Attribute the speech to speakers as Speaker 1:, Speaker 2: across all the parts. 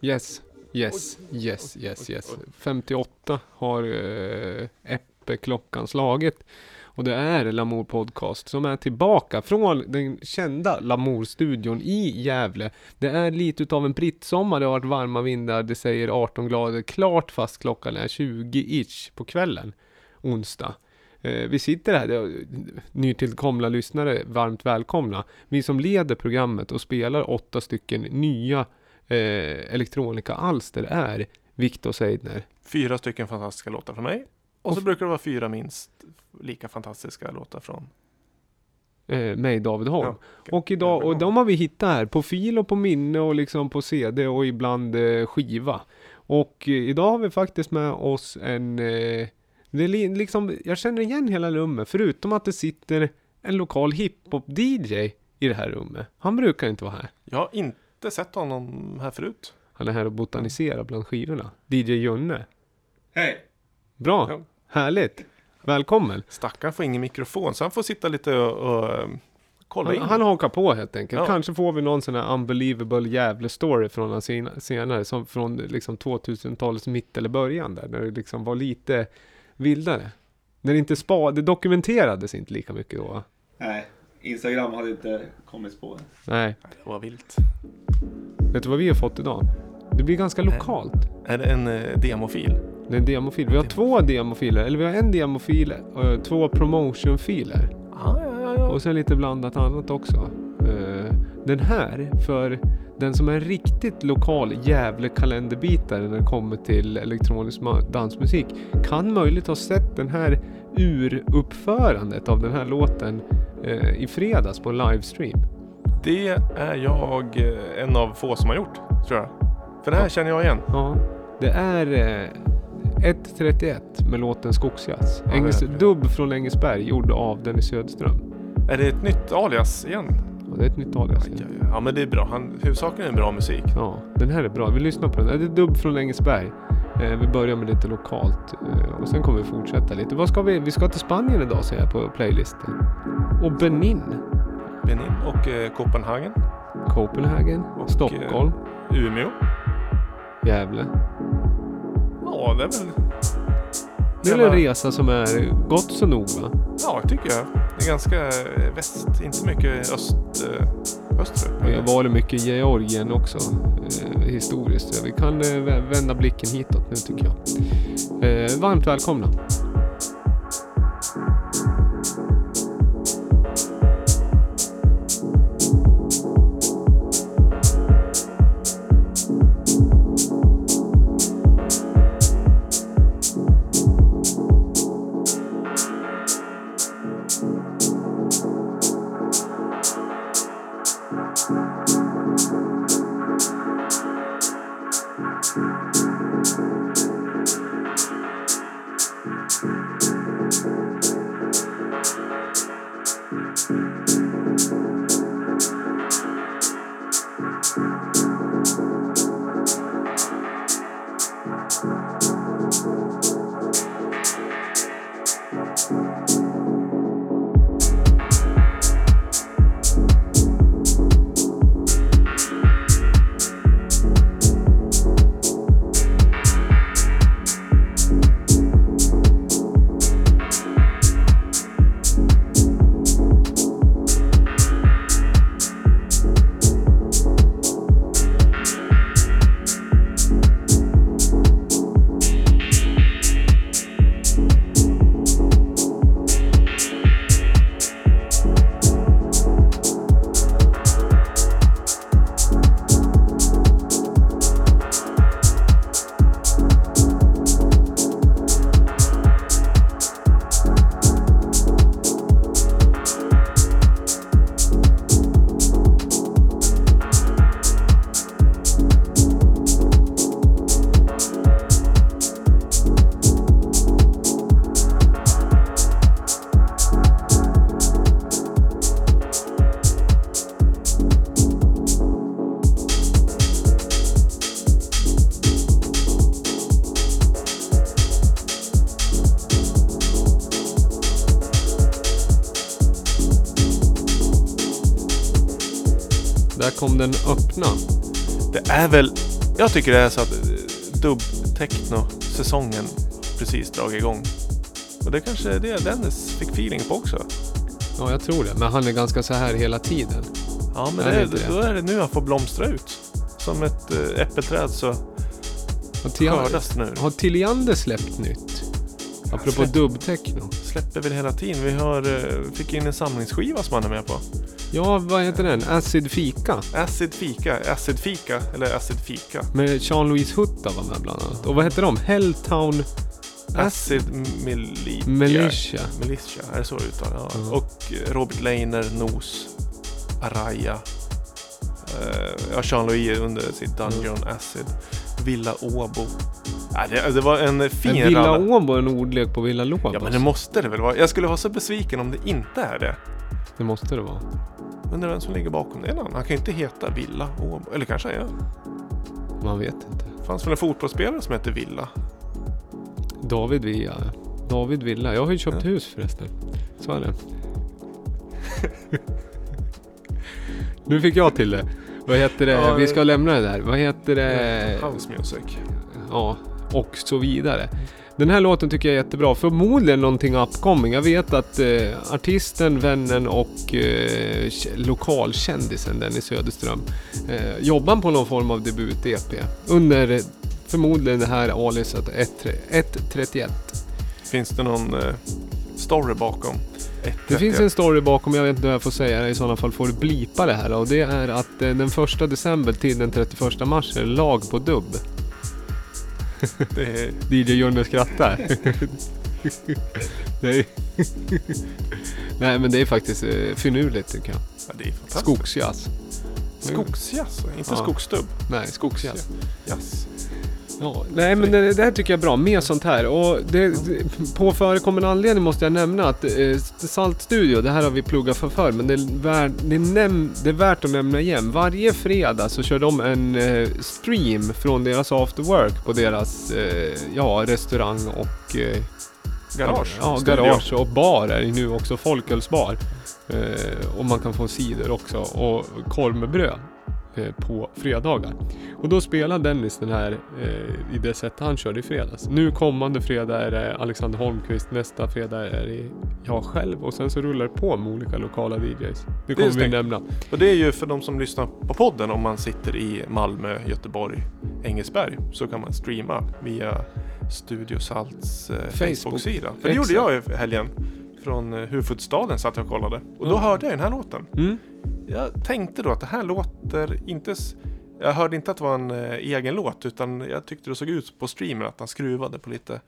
Speaker 1: Yes, yes, yes, yes, yes. 58 har uh, Eppe-klockan slagit. Och det är Lamour Podcast som är tillbaka från den kända Lamour-studion i Gävle. Det är lite utav en brittsommar, det har varit varma vindar, det säger 18 grader klart fast klockan är 20-ish på kvällen, onsdag. Eh, vi sitter här, nytillkomna lyssnare, varmt välkomna. Vi som leder programmet och spelar åtta stycken nya eh, elektronika-alster är Viktor Seidner.
Speaker 2: Fyra stycken fantastiska låtar från mig. Och, och så brukar det vara fyra minst lika fantastiska låtar från
Speaker 1: eh, mig, David Holm. Ja, okay. Och idag, och de har vi hittat här på fil och på minne och liksom på CD och ibland eh, skiva. Och eh, idag har vi faktiskt med oss en, eh, det är liksom, jag känner igen hela rummet, förutom att det sitter en lokal hiphop-DJ i det här rummet. Han brukar inte vara här.
Speaker 2: Jag har inte sett honom här förut.
Speaker 1: Han är här och botaniserar bland skivorna. DJ Junne.
Speaker 3: Hej!
Speaker 1: Bra, ja. härligt. Välkommen!
Speaker 2: Stackaren får ingen mikrofon så han får sitta lite och, och eh, kolla
Speaker 1: in. Han hakar på helt enkelt. Ja. Kanske får vi någon sån här unbelievable jävla story från honom senare. Som från liksom 2000-talets mitt eller början där. När det liksom var lite vildare. När det inte spa, det dokumenterades inte lika mycket då
Speaker 3: Nej, Instagram hade inte kommit på.
Speaker 1: Nej.
Speaker 2: Det var vilt.
Speaker 1: Vet du vad vi har fått idag? Det blir ganska lokalt.
Speaker 2: Är det en eh, demofil?
Speaker 1: Det är en demofil. Vi har två demofiler, eller vi har en demofil och två promotionfiler.
Speaker 2: Ah, ja, ja, ja.
Speaker 1: Och sen lite blandat annat också. Uh, den här, för den som är riktigt lokal Gävle kalenderbitare när det kommer till elektronisk dansmusik kan möjligt ha sett den här uruppförandet av den här låten i fredags på livestream.
Speaker 2: Det är jag eh, en av få som har gjort, tror jag. För det här känner jag igen.
Speaker 1: Ja, det är 1.31 med låten Skogsjazz. Ja, Engels, dubb från Engelsberg gjord av Dennis Söderström.
Speaker 2: Är det ett nytt alias igen?
Speaker 1: Ja, det är ett nytt alias
Speaker 2: igen. Ja, ja, men det är bra. Han, huvudsaken är bra musik.
Speaker 1: Ja, den här är bra. Vi lyssnar på den. Det är dubb från Engelsberg. Eh, vi börjar med lite lokalt eh, och sen kommer vi fortsätta lite. Vad ska vi? Vi ska till Spanien idag ser jag på playlisten. Och Benin.
Speaker 2: Benin och eh, Copenhagen.
Speaker 1: Copenhagen. Och Stockholm.
Speaker 2: Eh, Umeå.
Speaker 1: Gävle.
Speaker 2: Ja, det är väl...
Speaker 1: Det är en resa som är gott så nog va?
Speaker 2: Ja, tycker jag. Det är ganska eh, väst, inte mycket öst, eh, österut.
Speaker 1: Vi har varit mycket Georgien också eh, historiskt. Vi kan vända blicken hitåt nu tycker jag. Varmt välkomna. Den öppna?
Speaker 2: Det är väl Jag tycker det är så att eh, dubb-techno-säsongen precis dragit igång. Och det kanske är det Dennis fick feeling på också.
Speaker 1: Ja, jag tror det. Men han är ganska så här hela tiden.
Speaker 2: Ja, men det,
Speaker 1: inte det.
Speaker 2: då är det nu han får blomstra ut. Som ett äh, äppelträd så skördas nu.
Speaker 1: har Tilliander släppt nytt? Apropå dubbtechno.
Speaker 2: Släpper väl hela tiden. Vi har, eh, fick in en samlingsskiva som han är med på.
Speaker 1: Ja, vad heter den? Acid Fika.
Speaker 2: Acid Fika, Acid Fika eller Acid Fika.
Speaker 1: Med Jean-Louise Hutta var med bland annat. Och vad heter de? Helltown
Speaker 2: Acid Militia.
Speaker 1: Militia.
Speaker 2: Militia, är det så det uttalas? Ja.
Speaker 1: Ja.
Speaker 2: Och eh, Robert Leiner, Nos, Araya. Uh, ja, Jean-Louis under sitt Dungeon Acid. Villa Åbo. Ja, det, det var en fin
Speaker 1: Men Villa
Speaker 2: ralla.
Speaker 1: Åbo är en ordlek på Villa Lobos.
Speaker 2: Ja men det måste det väl vara. Jag skulle vara så besviken om det inte är det.
Speaker 1: det måste det vara.
Speaker 2: Undrar vem som ligger bakom det. Han kan ju inte heta Villa Åbo. Eller kanske han gör.
Speaker 1: Man vet inte.
Speaker 2: Det fanns väl en fotbollsspelare som hette Villa.
Speaker 1: David Villa. David Villa. Jag har ju köpt
Speaker 2: Ja.
Speaker 1: hus förresten. Så är det. nu fick jag till det. Vad heter det?
Speaker 2: Ja,
Speaker 1: Vi ska lämna det där. Vad heter det?
Speaker 2: House Music.
Speaker 1: Ja, och så vidare. Den här låten tycker jag är jättebra. Förmodligen någonting upcoming. Jag vet att eh, artisten, vännen och eh, lokalkändisen Dennis Söderström eh, jobbar på någon form av debut-EP. Under eh, förmodligen det här aliaset 1.31.
Speaker 2: Finns det någon eh, story bakom?
Speaker 1: Det finns en story bakom, jag vet inte hur jag får säga det. I sådana fall får du blipa det här. Och det är att eh, den första december till den 31 mars är lag på dubb.
Speaker 2: Det är,
Speaker 1: DJ Junne skrattar. Nej. Nej men det är faktiskt eh, finurligt tycker jag.
Speaker 2: ja, det är fantastiskt.
Speaker 1: Skogsjazz.
Speaker 2: Skogsjazz, inte
Speaker 1: Ja.
Speaker 2: skogsstubb.
Speaker 1: Nej, skogsjazz.
Speaker 2: Jazz.
Speaker 1: Ja, nej men det, det här tycker jag är bra. Mer sånt här. Och det, det, på förekommande anledning måste jag nämna att eh, Salt Studio, det här har vi pluggat för förr, men det är, vär, det, är näm, det är värt att nämna igen. Varje fredag så kör de en eh, stream från deras after work på deras eh, ja, restaurang och eh,
Speaker 2: Garage.
Speaker 1: Ja,
Speaker 2: Studio.
Speaker 1: garage och bar är nu också. Folkölsbar. Eh, och man kan få cider också och korv med bröd på fredagar. Och då spelar Dennis den här eh, i det sätt han körde i fredags. Nu kommande fredag är det Alexander Holmqvist, nästa fredag är det jag själv och sen så rullar det på med olika lokala DJs. Det kommer vi
Speaker 2: stängt.
Speaker 1: nämna.
Speaker 2: Och det är ju för de som lyssnar på podden om man sitter i Malmö, Göteborg, Engelsberg så kan man streama via Studio Salts eh,
Speaker 1: Facebook.
Speaker 2: Facebook-sida. För det gjorde jag i helgen. Från eh, huvudstaden satt jag och kollade. Och då
Speaker 1: Ja.
Speaker 2: hörde jag den här låten.
Speaker 1: Mm.
Speaker 2: Jag tänkte då att det här låter inte... Jag hörde inte att det var en eh, egen låt utan jag tyckte det såg ut på streamen att han skruvade på lite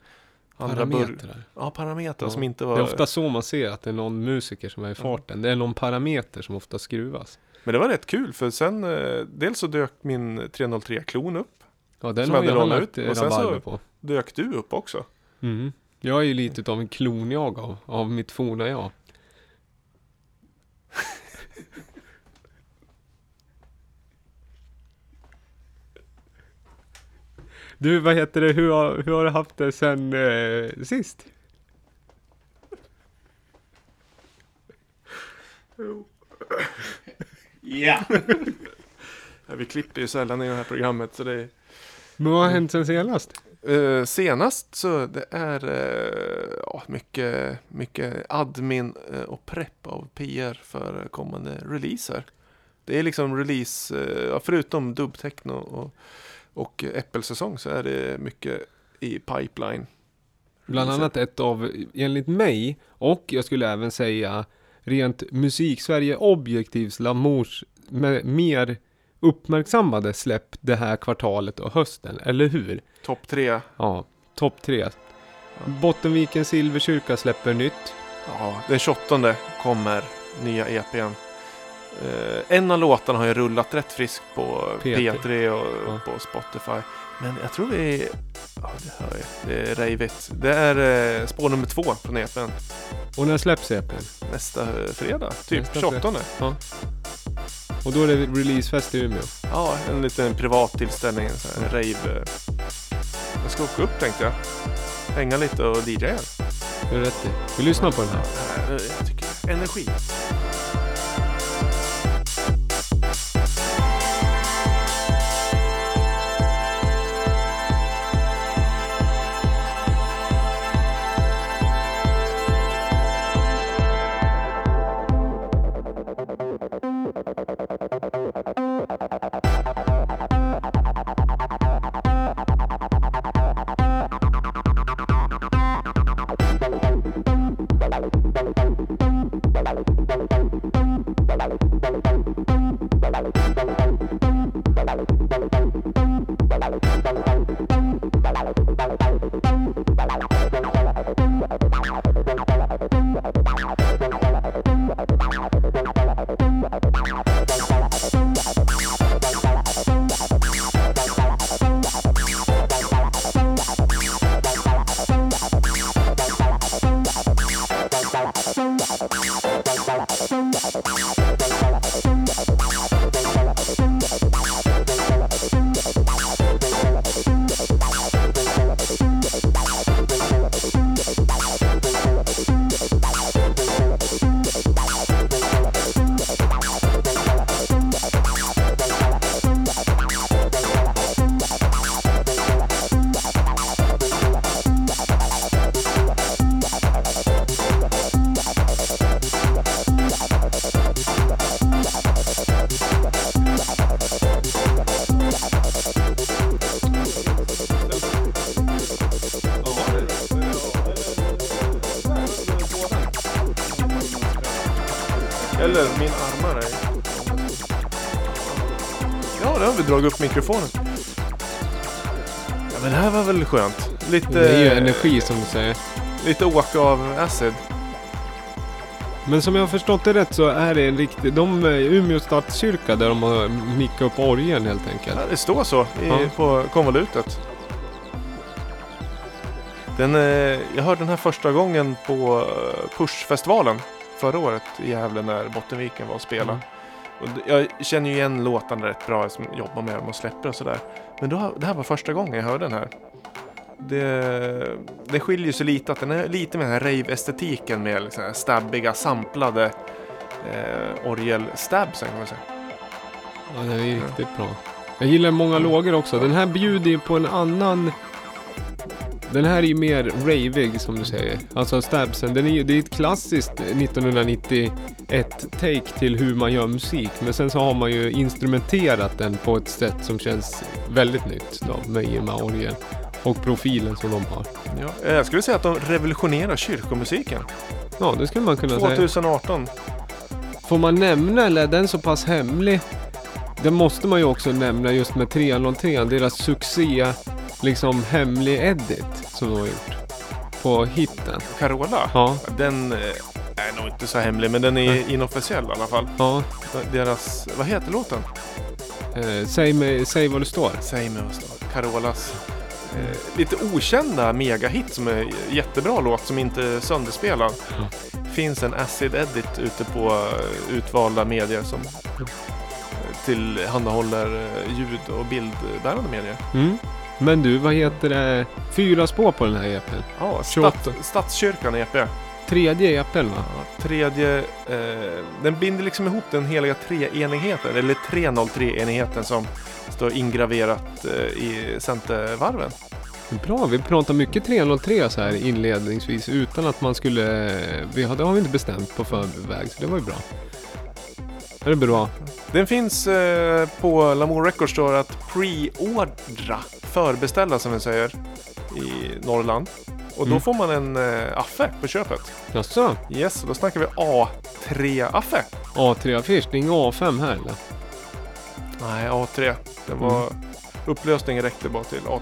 Speaker 1: Parametrar.
Speaker 2: Ja, parametrar
Speaker 1: Ja.
Speaker 2: som inte
Speaker 1: Det
Speaker 2: var...
Speaker 1: är ofta så man ser att det är någon musiker som är i farten. Det är någon parameter som ofta skruvas.
Speaker 2: Men det var rätt kul för sen eh, dels så dök min 303-klon upp.
Speaker 1: Ja, den
Speaker 2: Som
Speaker 1: har
Speaker 2: hade
Speaker 1: jag
Speaker 2: lånat
Speaker 1: lagt
Speaker 2: ut. Och sen så-
Speaker 1: på.
Speaker 2: Dök du upp också?
Speaker 1: Mm. Jag är ju lite av en klon jag av, av mitt forna jag. Du, vad heter det, hur har, hur har du haft det sen eh, sist?
Speaker 3: Ja!
Speaker 2: Ja, vi klipper ju sällan i det här programmet så det är...
Speaker 1: Men vad har hänt sen senast?
Speaker 2: Eh, senast så det är ja, mycket, mycket admin eh, och prepp av PR för kommande releaser. Det är liksom release, ja, förutom dubbtechno och, och äppelsäsong så är det mycket i pipeline.
Speaker 1: Bland annat ett av, enligt mig, och jag skulle även säga rent musik-Sverige objektivs Lamours mer uppmärksammade släpp det här kvartalet och hösten, eller hur?
Speaker 2: Topp tre.
Speaker 1: Ja, topp tre. Bottenviken Silverkyrka släpper nytt.
Speaker 2: Ja, den 28 kommer nya EPn. Eh, en av låtarna har ju rullat rätt friskt på
Speaker 1: P3.
Speaker 2: P3 och
Speaker 1: Ja.
Speaker 2: på Spotify. Men jag tror vi... Ja, det hör jag. Det är rejvigt. Det är eh, spår nummer två från EPn.
Speaker 1: Och när släpps EPn?
Speaker 2: Nästa eh, fredag, typ
Speaker 1: Nästa
Speaker 2: 28.
Speaker 1: Ja. Och då är det releasefest i Umeå.
Speaker 2: Ja, en liten privat tillställning. En sån här rave. eh. Jag ska åka upp tänkte jag. Hänga lite och DJa.
Speaker 1: Det är rätt i. Vi lyssnar på den här.
Speaker 2: Jag tycker energi. Dragit upp mikrofonen. Ja, men det här var väl skönt. Lite,
Speaker 1: Det är ju energi som du säger.
Speaker 2: lite åka av acid.
Speaker 1: Men som jag har förstått det rätt så är det en riktig... De är Umeå stadskyrka där de har mickat upp orgeln helt enkelt.
Speaker 2: Ja, det står så i,
Speaker 1: Ja.
Speaker 2: på konvolutet. Den, eh, jag hörde den här första gången på eh, Pushfestivalen förra året i Gävle när Bottenviken var och spelade.
Speaker 1: Mm.
Speaker 2: Och jag känner ju igen låtarna rätt bra som jobbar med dem och släpper och sådär. Men då, det här var första gången jag hörde den här. Det, det skiljer sig lite att den är lite med den här rave-estetiken med liksom här stabbiga, samplade eh, orgelstabsen kan man säga.
Speaker 1: Ja, den är riktigt bra. Jag gillar många lågor också. Den här bjuder ju på en annan... Den här är ju mer ravig som du säger. Alltså stabsen. Den är ju, det är ett klassiskt 1991-take till hur man gör musik. Men sen så har man ju instrumenterat den på ett sätt som känns väldigt nytt då. Med i och med orgeln. Och profilen som de har.
Speaker 2: Ja, eh, jag skulle säga att de revolutionerar kyrkomusiken.
Speaker 1: Ja, det skulle man kunna säga.
Speaker 2: 2018.
Speaker 1: Får man nämna, eller är den så pass hemlig? Det måste man ju också nämna just med 303, deras succé, liksom hemlig edit som de har gjort. På hitten.
Speaker 2: Carola.
Speaker 1: Ja,
Speaker 2: Den eh, är nog inte så hemlig, men den är inofficiell i alla fall.
Speaker 1: ja.
Speaker 2: Deras, vad heter låten?
Speaker 1: Eh, säg, mig, säg vad det står.
Speaker 2: Säg mig vad det står. Carolas. Eh, lite okända megahit som är jättebra låt som inte är sönderspelad.
Speaker 1: Mm.
Speaker 2: Finns en acid edit ute på eh, utvalda medier som eh, tillhandahåller ljud och bildbärande medier.
Speaker 1: Mm. Men du, vad heter det? Fyra spår på den här EPn.
Speaker 2: Ja,
Speaker 1: 28.
Speaker 2: Stat, Stadskyrkan EP.
Speaker 1: Tredje EPn va?
Speaker 2: Ja, tredje, eh, den binder liksom ihop den heliga treenigheten, eller 303-enigheten som står ingraverat eh, i centervarven.
Speaker 1: Bra, vi pratar mycket 303 så här inledningsvis utan att man skulle... Vi har, det har vi inte bestämt på förväg, så det var ju bra. Är det bra?
Speaker 2: Den finns eh, på Lamour Records står att pre-ordra, förbeställa som vi säger i Norrland. Och då
Speaker 1: Mm.
Speaker 2: får man en eh, affe på köpet.
Speaker 1: Jaså?
Speaker 2: Yes, då snackar vi A3-affe.
Speaker 1: A3-affisch, det är ingen A5 här eller?
Speaker 2: Nej, A3. Det var...
Speaker 1: Mm.
Speaker 2: Upplösningen räckte bara till A3.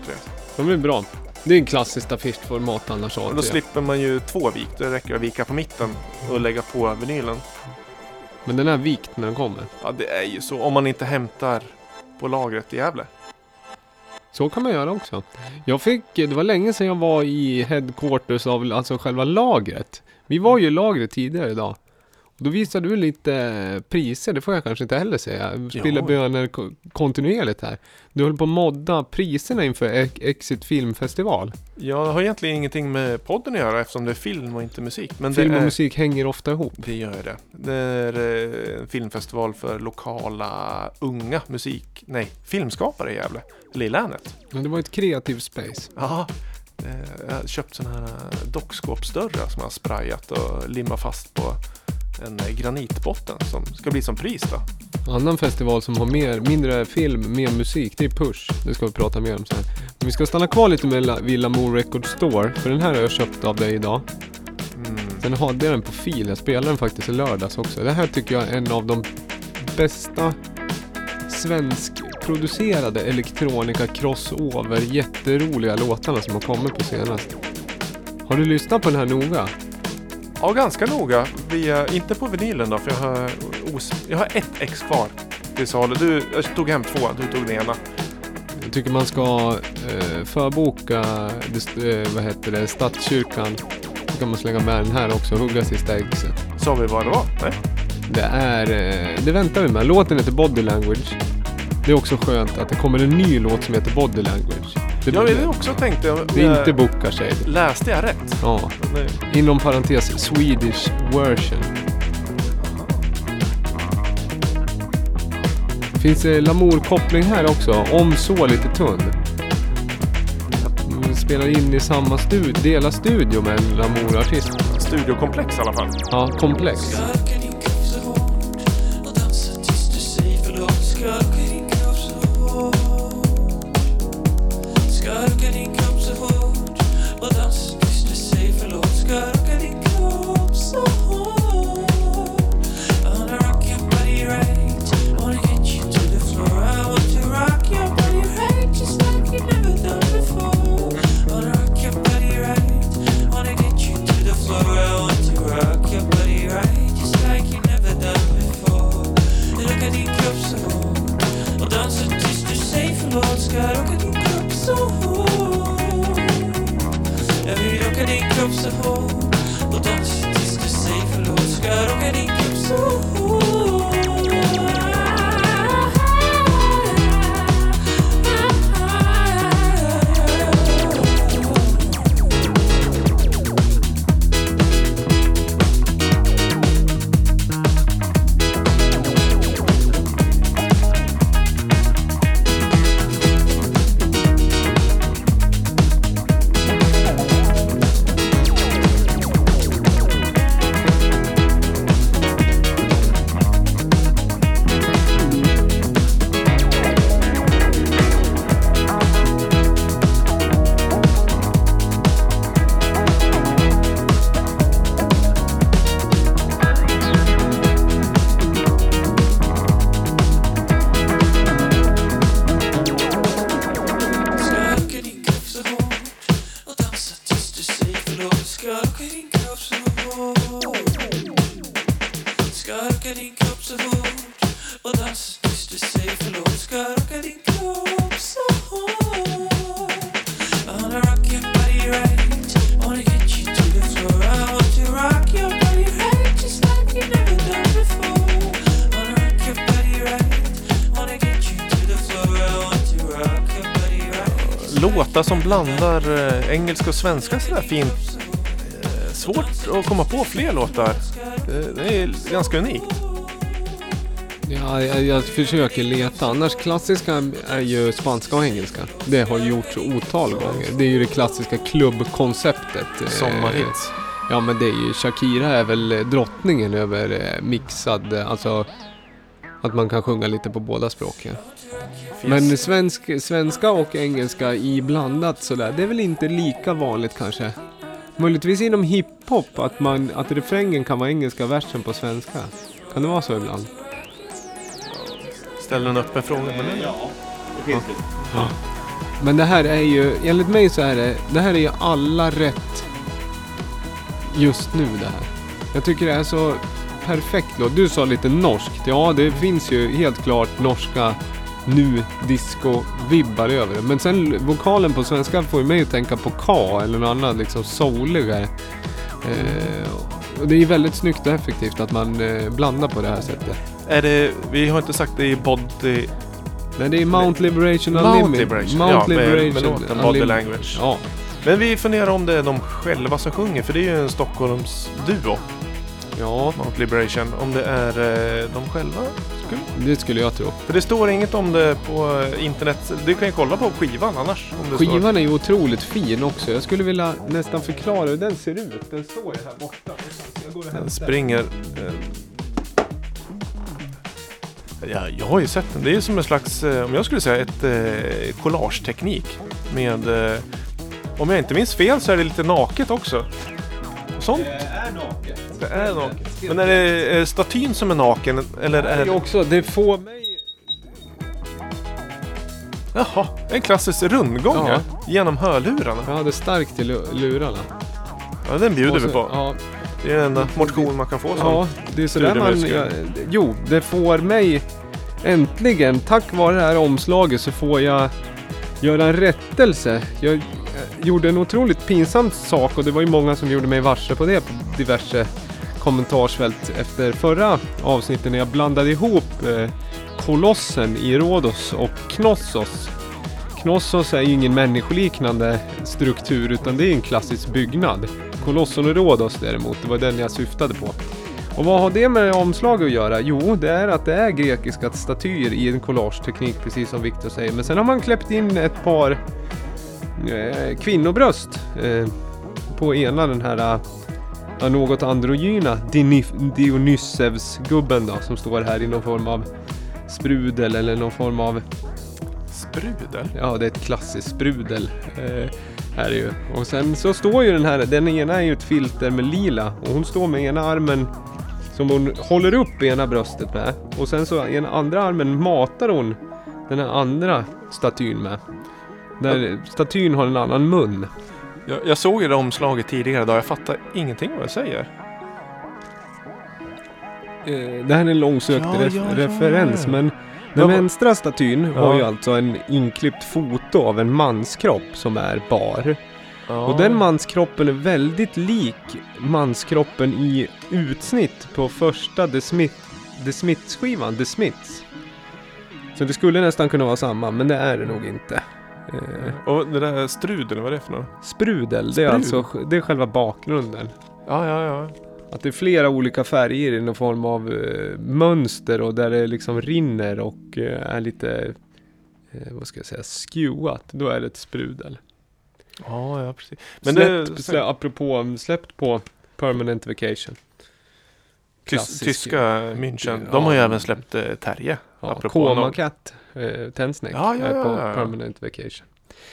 Speaker 1: De är bra. Det är en klassiskt affischformat annars
Speaker 2: då
Speaker 1: A3.
Speaker 2: slipper man ju två vik. Det räcker att vika på mitten och lägga på vinylen.
Speaker 1: Men den är vikt när den kommer.
Speaker 2: Ja, det är ju så. Om man inte hämtar på lagret i Gävle.
Speaker 1: Så kan man göra också. Jag fick, det var länge sedan jag var i headquarters av alltså själva lagret. Vi var ju i lagret tidigare idag. Då visade du lite priser, det får jag kanske inte heller säga. Spilla
Speaker 2: Ja.
Speaker 1: bönor ko- kontinuerligt här. Du höll på att modda priserna inför Exit Filmfestival.
Speaker 2: Jag har egentligen ingenting med podden att göra eftersom det är film och inte musik. Men
Speaker 1: Film och
Speaker 2: är,
Speaker 1: musik hänger ofta ihop.
Speaker 2: Det gör det. Det är eh, en filmfestival för lokala unga musik... Nej, filmskapare i Gävle. Eller i länet.
Speaker 1: Men det var ett kreativt space.
Speaker 2: Ja. eh, Jag har köpt sådana här eh, dockskåpsdörrar som jag har sprayat och limmat fast på en eh, granitbotten som ska bli som pris då.
Speaker 1: Annan festival som har mer, mindre film, mer musik, det är Push. Det ska vi prata mer om sen. Men vi ska stanna kvar lite med La- vid Lamour Record Store, för den här har jag köpt av dig idag.
Speaker 2: Mm.
Speaker 1: Sen hade jag den på fil, jag spelade den faktiskt i lördags också. Det här tycker jag är en av de bästa svenskproducerade elektronika crossover jätteroliga låtarna som har kommit på senast. Har du lyssnat på den här noga?
Speaker 2: Ja, ganska noga. Via, inte på vinylen då, för jag har, os, jag har ett ex kvar till salu. Du, jag tog hem två, du tog den ena.
Speaker 1: Jag tycker man ska eh, förboka det, eh, vad heter det, Stadskyrkan. Så kan man slänga med den här också och hugga sista exet.
Speaker 2: Sa vi vad det var? Nej.
Speaker 1: Det är, eh, det väntar vi med. Låten heter Body Language. Det är också skönt att det kommer en ny låt som heter Body Language. Det,
Speaker 2: Jag det också tänkte jag.
Speaker 1: det är inte Boka Shade.
Speaker 2: Läste jag rätt?
Speaker 1: Ja,
Speaker 2: Nej.
Speaker 1: inom parentes Swedish version. Finns det Lamour-koppling här också, om så lite tunn. Vi spelar in i samma studio, delar studio med en Lamour-artist.
Speaker 2: Studiokomplex i alla fall.
Speaker 1: Ja, komplex.
Speaker 2: Låtar som blandar eh, engelska och svenska sådär fint. Eh, svårt att komma på fler låtar. Det, är ganska unikt.
Speaker 1: Ja, jag, jag försöker leta. Annars klassiska är ju spanska och engelska. Det har gjorts otal gånger. Det är ju det klassiska klubbkonceptet. Eh,
Speaker 2: Sommarhits.
Speaker 1: Ja men det är ju, Shakira är väl drottningen över mixad, alltså att man kan sjunga lite på båda språken. Men svensk, svenska och engelska i blandat sådär, det är väl inte lika vanligt kanske. Möjligtvis inom hiphop, att, man, att refrängen kan vara engelska versen på svenska. Kan det vara så ibland?
Speaker 2: Ställer en öppen fråga. Men det,
Speaker 3: Ja, det finns det.
Speaker 1: Men det här är ju, enligt mig så är det, det här är ju alla rätt just nu det här. Jag tycker det är så perfekt låt. Du sa lite norskt. Ja, det finns ju helt klart norska nu disco-vibbar över det. Men sen vokalen på svenska får ju mig att tänka på K eller något annat liksom souligare. Eh, och det är väldigt snyggt och effektivt att man eh, blandar på det här sättet.
Speaker 2: är det, vi har inte sagt det i Body...
Speaker 1: Nej, det är Mount Liberation
Speaker 2: Mount
Speaker 1: Unlimited.
Speaker 2: Liberation.
Speaker 1: Mount
Speaker 2: ja, med, med
Speaker 1: Liberation
Speaker 2: låten Body. Language.
Speaker 1: Ja,
Speaker 2: Men vi funderar om det är de själva som sjunger. För det är ju en Stockholms duo.
Speaker 1: Ja,
Speaker 2: Mount Liberation. Om det är eh, de själva. Skulle-
Speaker 1: det skulle jag tro.
Speaker 2: För det står inget om det på eh, internet. Du kan ju kolla på skivan annars. Om det Står.
Speaker 1: Skivan är ju otroligt fin också. Jag skulle vilja nästan förklara hur den ser ut. Den står ju här borta. Jag går och
Speaker 2: Den springer... eh, Ja, jag har ju sett den. Det är som en slags, eh, om jag skulle säga, ett eh, collageteknik. Med, eh, om jag inte minns fel så är det lite naket också. Sånt.
Speaker 3: Är naket.
Speaker 2: Det är naket. Men är det eh, statyn som är naken eller är det...
Speaker 1: också, det får mig...
Speaker 2: Jaha, en klassisk rundgång
Speaker 1: Ja.
Speaker 2: här, genom hörlurarna.
Speaker 1: Jag hade starkt lu- lurarna.
Speaker 2: Ja, den bjuder
Speaker 1: Och så-
Speaker 2: vi på.
Speaker 1: Ja,
Speaker 2: Det är den enda motion man kan få som.
Speaker 1: ja, det är sådär man...
Speaker 2: studiemusiker.
Speaker 1: Jo, det får mig... Äntligen, tack vare det här omslaget så får jag göra en rättelse. Jag Eh, gjorde en otroligt pinsam sak och det var ju många som gjorde mig varse på det på diverse kommentarsfält efter förra avsnittet när jag blandade ihop eh, kolossen i Rhodos och Knossos. Knossos är ju ingen människoliknande struktur utan det är en klassisk byggnad. Kolossen och Rhodos däremot, det var den jag syftade på. Och vad har det med omslag att göra? Jo, det är att det är grekiska statyer i en collageteknik precis som Viktor säger. Men sen har man kläppt in ett par kvinnobröst eh, på ena den här eh, något androgyna Dionysevs-gubben då som står här i någon form av sprudel eller någon form av
Speaker 2: Sprudel.
Speaker 1: Ja, det är ett klassiskt sprudel. Eh, här är ju. Och sen så står ju den här, den ena är ju ett filter med lila och hon står med ena armen som hon håller upp ena bröstet med. Och sen så i den andra armen matar hon den här andra statyn med. Där statyn har en annan mun.
Speaker 2: Jag, jag såg ju det omslaget tidigare idag. Jag fattar ingenting vad jag säger.
Speaker 1: Eh, det här är en långsökt
Speaker 2: Ja,
Speaker 1: ref-
Speaker 2: ja, ja,
Speaker 1: referens
Speaker 2: ja.
Speaker 1: men
Speaker 2: Ja,
Speaker 1: den
Speaker 2: vad-
Speaker 1: vänstra statyn
Speaker 2: Ja.
Speaker 1: har ju alltså en inklippt foto av en manskropp som är bar.
Speaker 2: Ja.
Speaker 1: Och den manskroppen är väldigt lik manskroppen i utsnitt på första The, Smith, The Smiths-skivan, The Smiths. Så det skulle nästan kunna vara samma, men det är det nog inte. Eh,
Speaker 2: Och det där strudel, vad är det för något?
Speaker 1: sprudel, det är
Speaker 2: Sprud.
Speaker 1: alltså det är själva bakgrunden.
Speaker 2: Ja, ja, ja.
Speaker 1: Att det är flera olika färger i någon form av eh, mönster och där det liksom rinner och eh, är lite, eh, vad ska jag säga, skewat. Då är det ett sprudel.
Speaker 2: Ja, ja, precis. Men
Speaker 1: släppt,
Speaker 2: det...
Speaker 1: slä, apropå, släppt på Permanent Vacation. Klassisk-
Speaker 2: tyska München. De har ju även släppt eh, Terje.
Speaker 1: Ja, Cat, eh, Tensnäck,
Speaker 2: Ja, ja,
Speaker 1: på
Speaker 2: ja, ja.
Speaker 1: Permanent Vacation.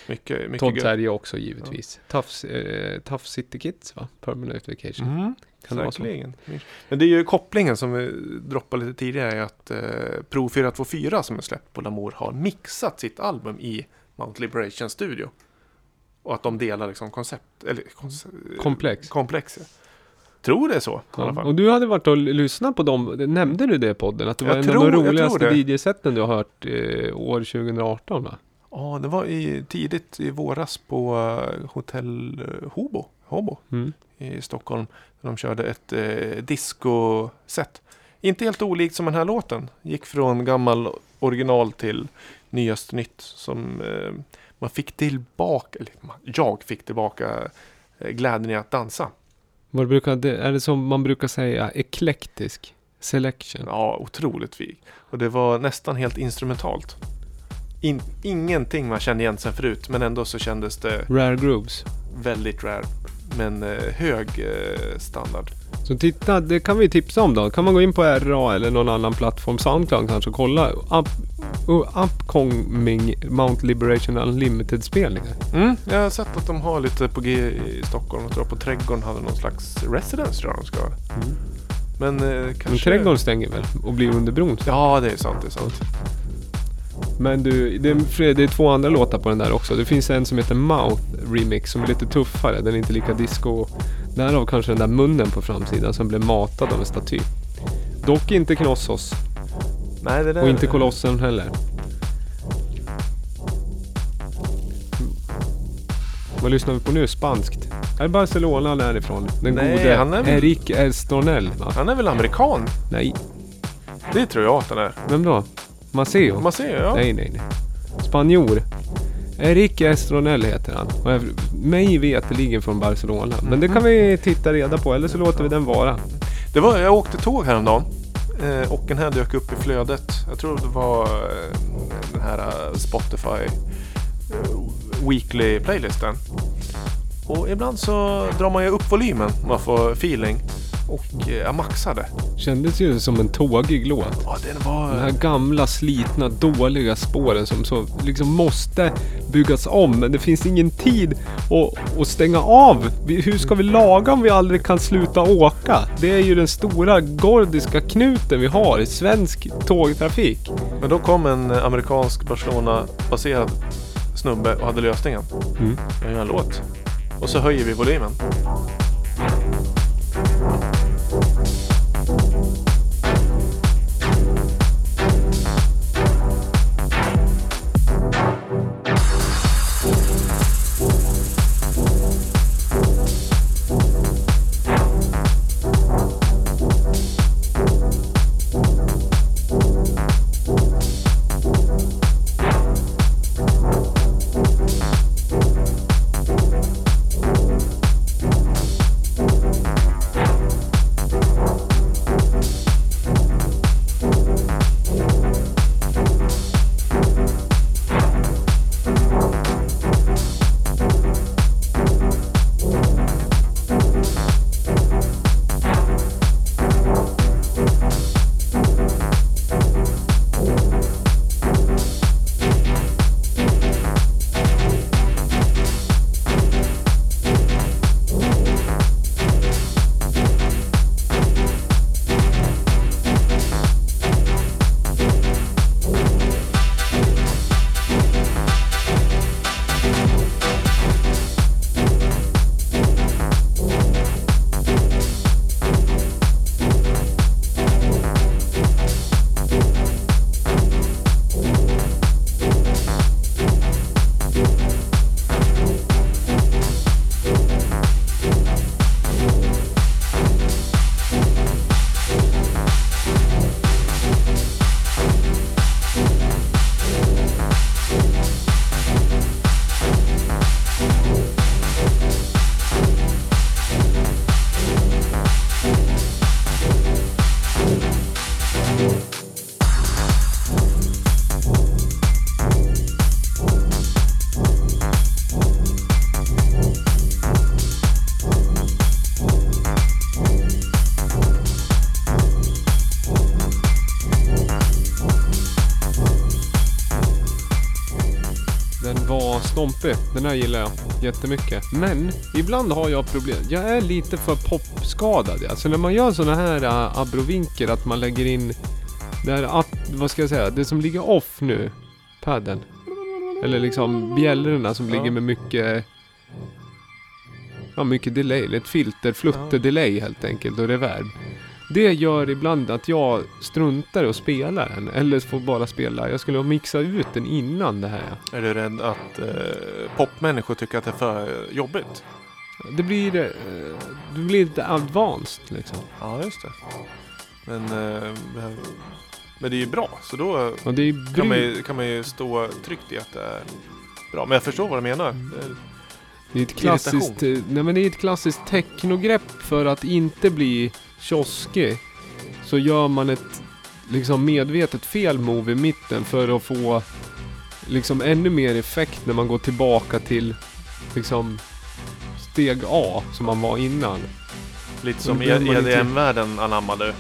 Speaker 2: Mycket, mycket
Speaker 1: Todd. Terje också givetvis. Tough, eh, Tough City Kids va? Permanent Vacation.
Speaker 2: Mm,
Speaker 1: Kan det
Speaker 2: säkerligen. Men det är ju kopplingen som vi droppade lite tidigare. Att eh, Pro 424 som är släppt på Lamour har mixat sitt album i Mount Liberation Studio. Och att de delar liksom koncept, eller konce-
Speaker 1: Komplex.
Speaker 2: komplex. Ja. tror det är så i alla
Speaker 1: Ja.
Speaker 2: fall.
Speaker 1: Och du hade varit och lyssnat på dem, nämnde du det i podden? Att det var
Speaker 2: Jag
Speaker 1: en
Speaker 2: tror-
Speaker 1: av de roligaste
Speaker 2: det.
Speaker 1: DJ-sätten du har hört eh, år 2018 va?
Speaker 2: Ja, det var i, tidigt i våras på eh, hotell eh, Hobo, Hobo
Speaker 1: Mm.
Speaker 2: i Stockholm. De körde ett eh, disco-set. Inte helt olikt som den här låten. Gick från gammal original till nyast nytt. Som eh, man fick tillbaka, eller jag fick tillbaka eh, glädjen i att dansa.
Speaker 1: Vad brukar det, är det som man brukar säga, eklektisk selection?
Speaker 2: Ja, otroligt fint. Och det var nästan helt instrumentalt. In, ingenting man kände igen sen förut, men ändå så kändes det
Speaker 1: Rare grooves.
Speaker 2: väldigt rare. Men eh, hög eh, standard.
Speaker 1: Så titta, det kan vi tipsa om då. Kan man gå in på RA eller någon annan plattform, Soundcloud kanske, och kolla upcoming Mount Liberation Unlimited spelningar.
Speaker 2: Mm, jag har sett att de har lite på G i Stockholm. Jag tror på Trädgården hade någon slags residence tror jag de ska ha. Men eh, kanske...
Speaker 1: Men trädgården stänger väl och blir under bron.
Speaker 2: Ja, det är sant. Det är sant.
Speaker 1: Men du, det är, det är två andra låtar på den där också. Det finns en som heter Mouth Remix som är lite tuffare. Den är inte lika disco. Därav kanske den där munnen på framsidan som blev matad av en staty. Dock inte Knossos
Speaker 2: Nej, det där...
Speaker 1: och inte Kolossen heller. Vad lyssnar vi på nu? Spanskt? Är Barcelona därifrån? Den
Speaker 2: Nej,
Speaker 1: gode
Speaker 2: han är väl-
Speaker 1: Eric Estronel va?
Speaker 2: Han är väl amerikan?
Speaker 1: Nej,
Speaker 2: Det tror jag att han är.
Speaker 1: vem då? Maceo?
Speaker 2: Man ser ja.
Speaker 1: Nej, nej, nej. Spanjor. Eric Estronel heter han. Och är mig veterligen från Barcelona. Men det kan vi titta reda på, eller så låter vi den vara.
Speaker 2: Det var, jag åkte tåg häromdagen. Eh, och den här dök upp i flödet. Jag tror det var eh, den här eh, Spotify eh, Weekly playlisten. Och ibland så drar man ju upp volymen. Man får feeling. Och eh, jag maxade.
Speaker 1: Kändes ju som en tågig låt.
Speaker 2: Ja, den var...
Speaker 1: De här gamla, slitna, dåliga spåren som så liksom måste byggas om. Men det finns ingen tid att, att stänga av. Hur ska vi laga om vi aldrig kan sluta åka? Det är ju den stora gordiska knuten vi har i svensk tågtrafik.
Speaker 2: Men då kom en eh, amerikansk Barcelona-baserad snubbe och hade lösningen.
Speaker 1: Mm.
Speaker 2: Jag gör en låt. Och så höjer vi volymen.
Speaker 1: Stompig. Den här gillar jag jättemycket. Men ibland har jag problem. Jag är lite för popskadad. Alltså när man gör såna här uh, abrovinker att man lägger in det här, att, vad ska jag säga, det som ligger off nu. Padden. Eller liksom bjällrorna som
Speaker 2: Ja.
Speaker 1: ligger med mycket ja, mycket delay, ett filter, flutter-delay helt enkelt och reverb. Det gör ibland att jag struntar i att spela den, eller får bara spela. Jag skulle mixa ut den innan det här.
Speaker 2: Är du rädd att eh, popmänniskor tycker att det är för jobbigt?
Speaker 1: Det blir, eh, det blir lite advanced liksom.
Speaker 2: Ja, just det. Men, eh, men det är ju bra, så då kan man, ju, kan man ju stå tryggt i att det är bra. Men jag förstår vad du menar.
Speaker 1: Mm.
Speaker 2: Det-
Speaker 1: Det är ett klassiskt, eh, nej men det är ett klassiskt technogrepp för att inte bli kioskig. Så gör man ett liksom medvetet fel move i mitten för att få liksom ännu mer effekt när man går tillbaka till liksom steg A som man var innan.
Speaker 2: Lite som EDM-världen anammade.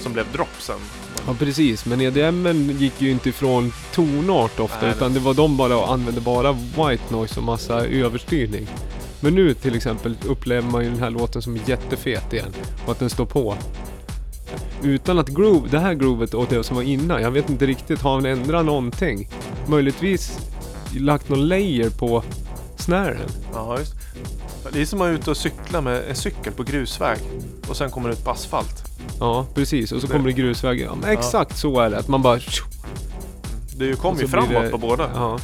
Speaker 2: Som blev droppsen.
Speaker 1: Ja precis, men EDM gick ju inte ifrån tonart ofta
Speaker 2: Nej,
Speaker 1: utan det var de bara använde bara white noise och massa överstyrning. Men nu till exempel upplever man ju den här låten som jättefet igen och att den står på. Utan att groove, det här groovet och det som var innan, jag vet inte riktigt, har han ändrat någonting? Möjligtvis lagt någon layer på snären.
Speaker 2: Ja, just. Det är som att vara ute och cykla med en cykel på grusväg. Och sen kommer det ut på asfalt.
Speaker 1: Ja, precis. Och så kommer det grusväg. Ja, men exakt så är det. Att man bara...
Speaker 2: Det kommer ju framåt
Speaker 1: det-
Speaker 2: på båda.
Speaker 1: Ja.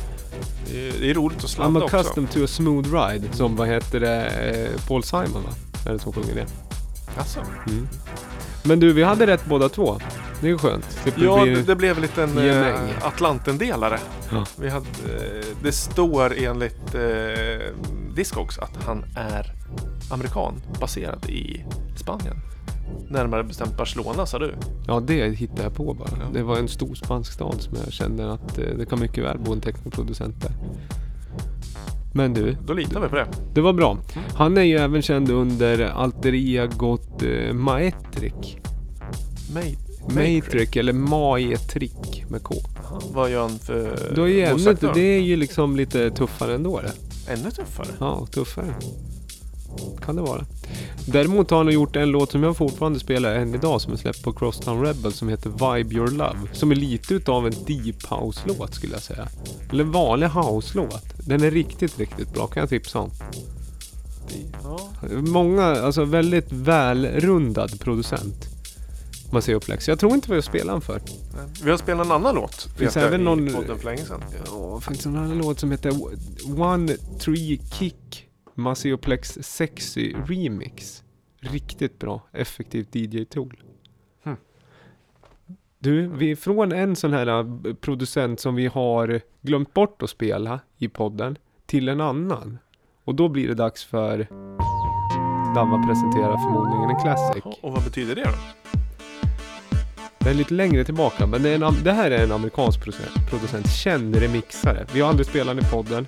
Speaker 2: Det, är, roligt att
Speaker 1: I'm
Speaker 2: sladda också.
Speaker 1: accustomed to a smooth ride. Som vad heter det? eh, Paul Simon va? Är det som sjunger det?
Speaker 2: Alltså.
Speaker 1: Mm. Men du, vi hade rätt båda två. Det är ju skönt. Slipper
Speaker 2: Ja, det, det blev en liten
Speaker 1: gemäng.
Speaker 2: eh, Atlantendelare.
Speaker 1: Ja.
Speaker 2: Vi hade, eh, det står enligt eh, Discogs att han är amerikan baserad i Spanien. Närmare bestämt Barcelona sa du.
Speaker 1: ja, det hittade jag på bara.
Speaker 2: Ja.
Speaker 1: Det var en stor spansk stad som jag kände att eh, det kan mycket väl bo en technoproducent där. Men du,
Speaker 2: Då litar vi på det.
Speaker 1: det var bra. Han är ju även känd under alter egot eh, Maetrik.
Speaker 2: Ma-
Speaker 1: Matrix eller Maetrik med K.
Speaker 2: Vad gör han för
Speaker 1: Då är ju
Speaker 2: då?
Speaker 1: det är ju liksom lite tuffare ändå det.
Speaker 2: Ännu tuffare?
Speaker 1: Ja, tuffare. Kan det vara. Däremot har han gjort en låt som jag fortfarande spelar än idag som är släppt på Crosstown Rebel som heter Vibe Your Love. Som är lite utav en deep house-låt skulle jag säga. Eller en vanlig house-låt. Den är riktigt, riktigt bra. Kan jag tipsa om. Många, alltså väldigt välrundad producent. Man ser. Så jag tror inte vi har spelat den för.
Speaker 2: Vi har spelat en annan låt.
Speaker 1: Finns
Speaker 2: jag,
Speaker 1: även
Speaker 2: i
Speaker 1: någon-
Speaker 2: podden för länge sedan.
Speaker 1: Ja, det finns en annan låt som heter One Tree Kick Maceoplex Sexy Remix. Riktigt bra, effektivt DJ-tool.
Speaker 2: Hmm.
Speaker 1: Du, vi är från en sån här eh, producent som vi har glömt bort att spela i podden till en annan. Och då blir det dags för Davva presenterar förmodligen en classic.
Speaker 2: Och vad betyder det då?
Speaker 1: Det är lite längre tillbaka, men det, är en, det här är en amerikansk producent, producent känd remixare. Vi har aldrig spelat den i podden.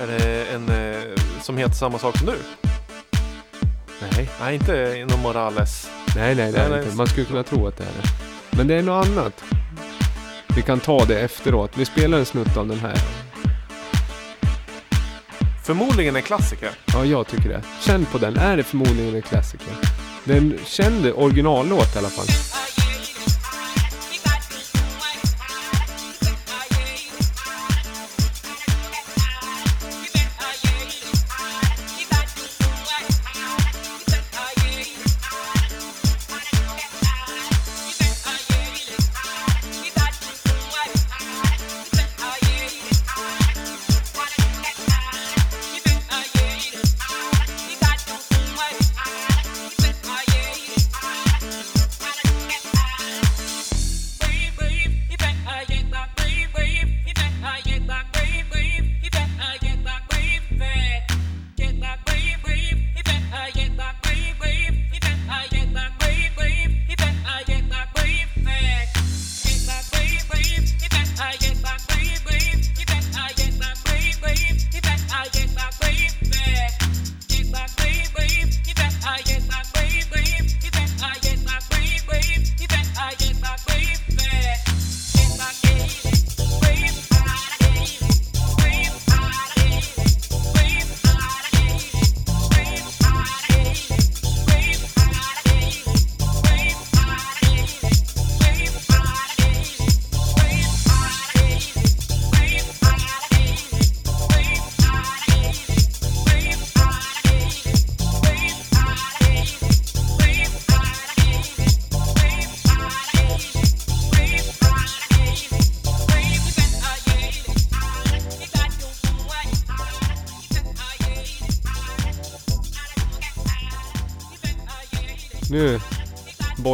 Speaker 2: Är det en eh, som heter samma sak som du?
Speaker 1: Nej.
Speaker 2: Nej, inte Ino Morales.
Speaker 1: Nej, nej, det är
Speaker 2: Nej,
Speaker 1: det
Speaker 2: nej.
Speaker 1: inte. Man skulle kunna tro att det är det. Men det är något annat. Vi kan ta det efteråt. Vi spelar en snutt av den här.
Speaker 2: Förmodligen en klassiker.
Speaker 1: Ja, jag tycker det. Känn på den. Är det förmodligen en klassiker? Det är en känd originallåt i alla fall.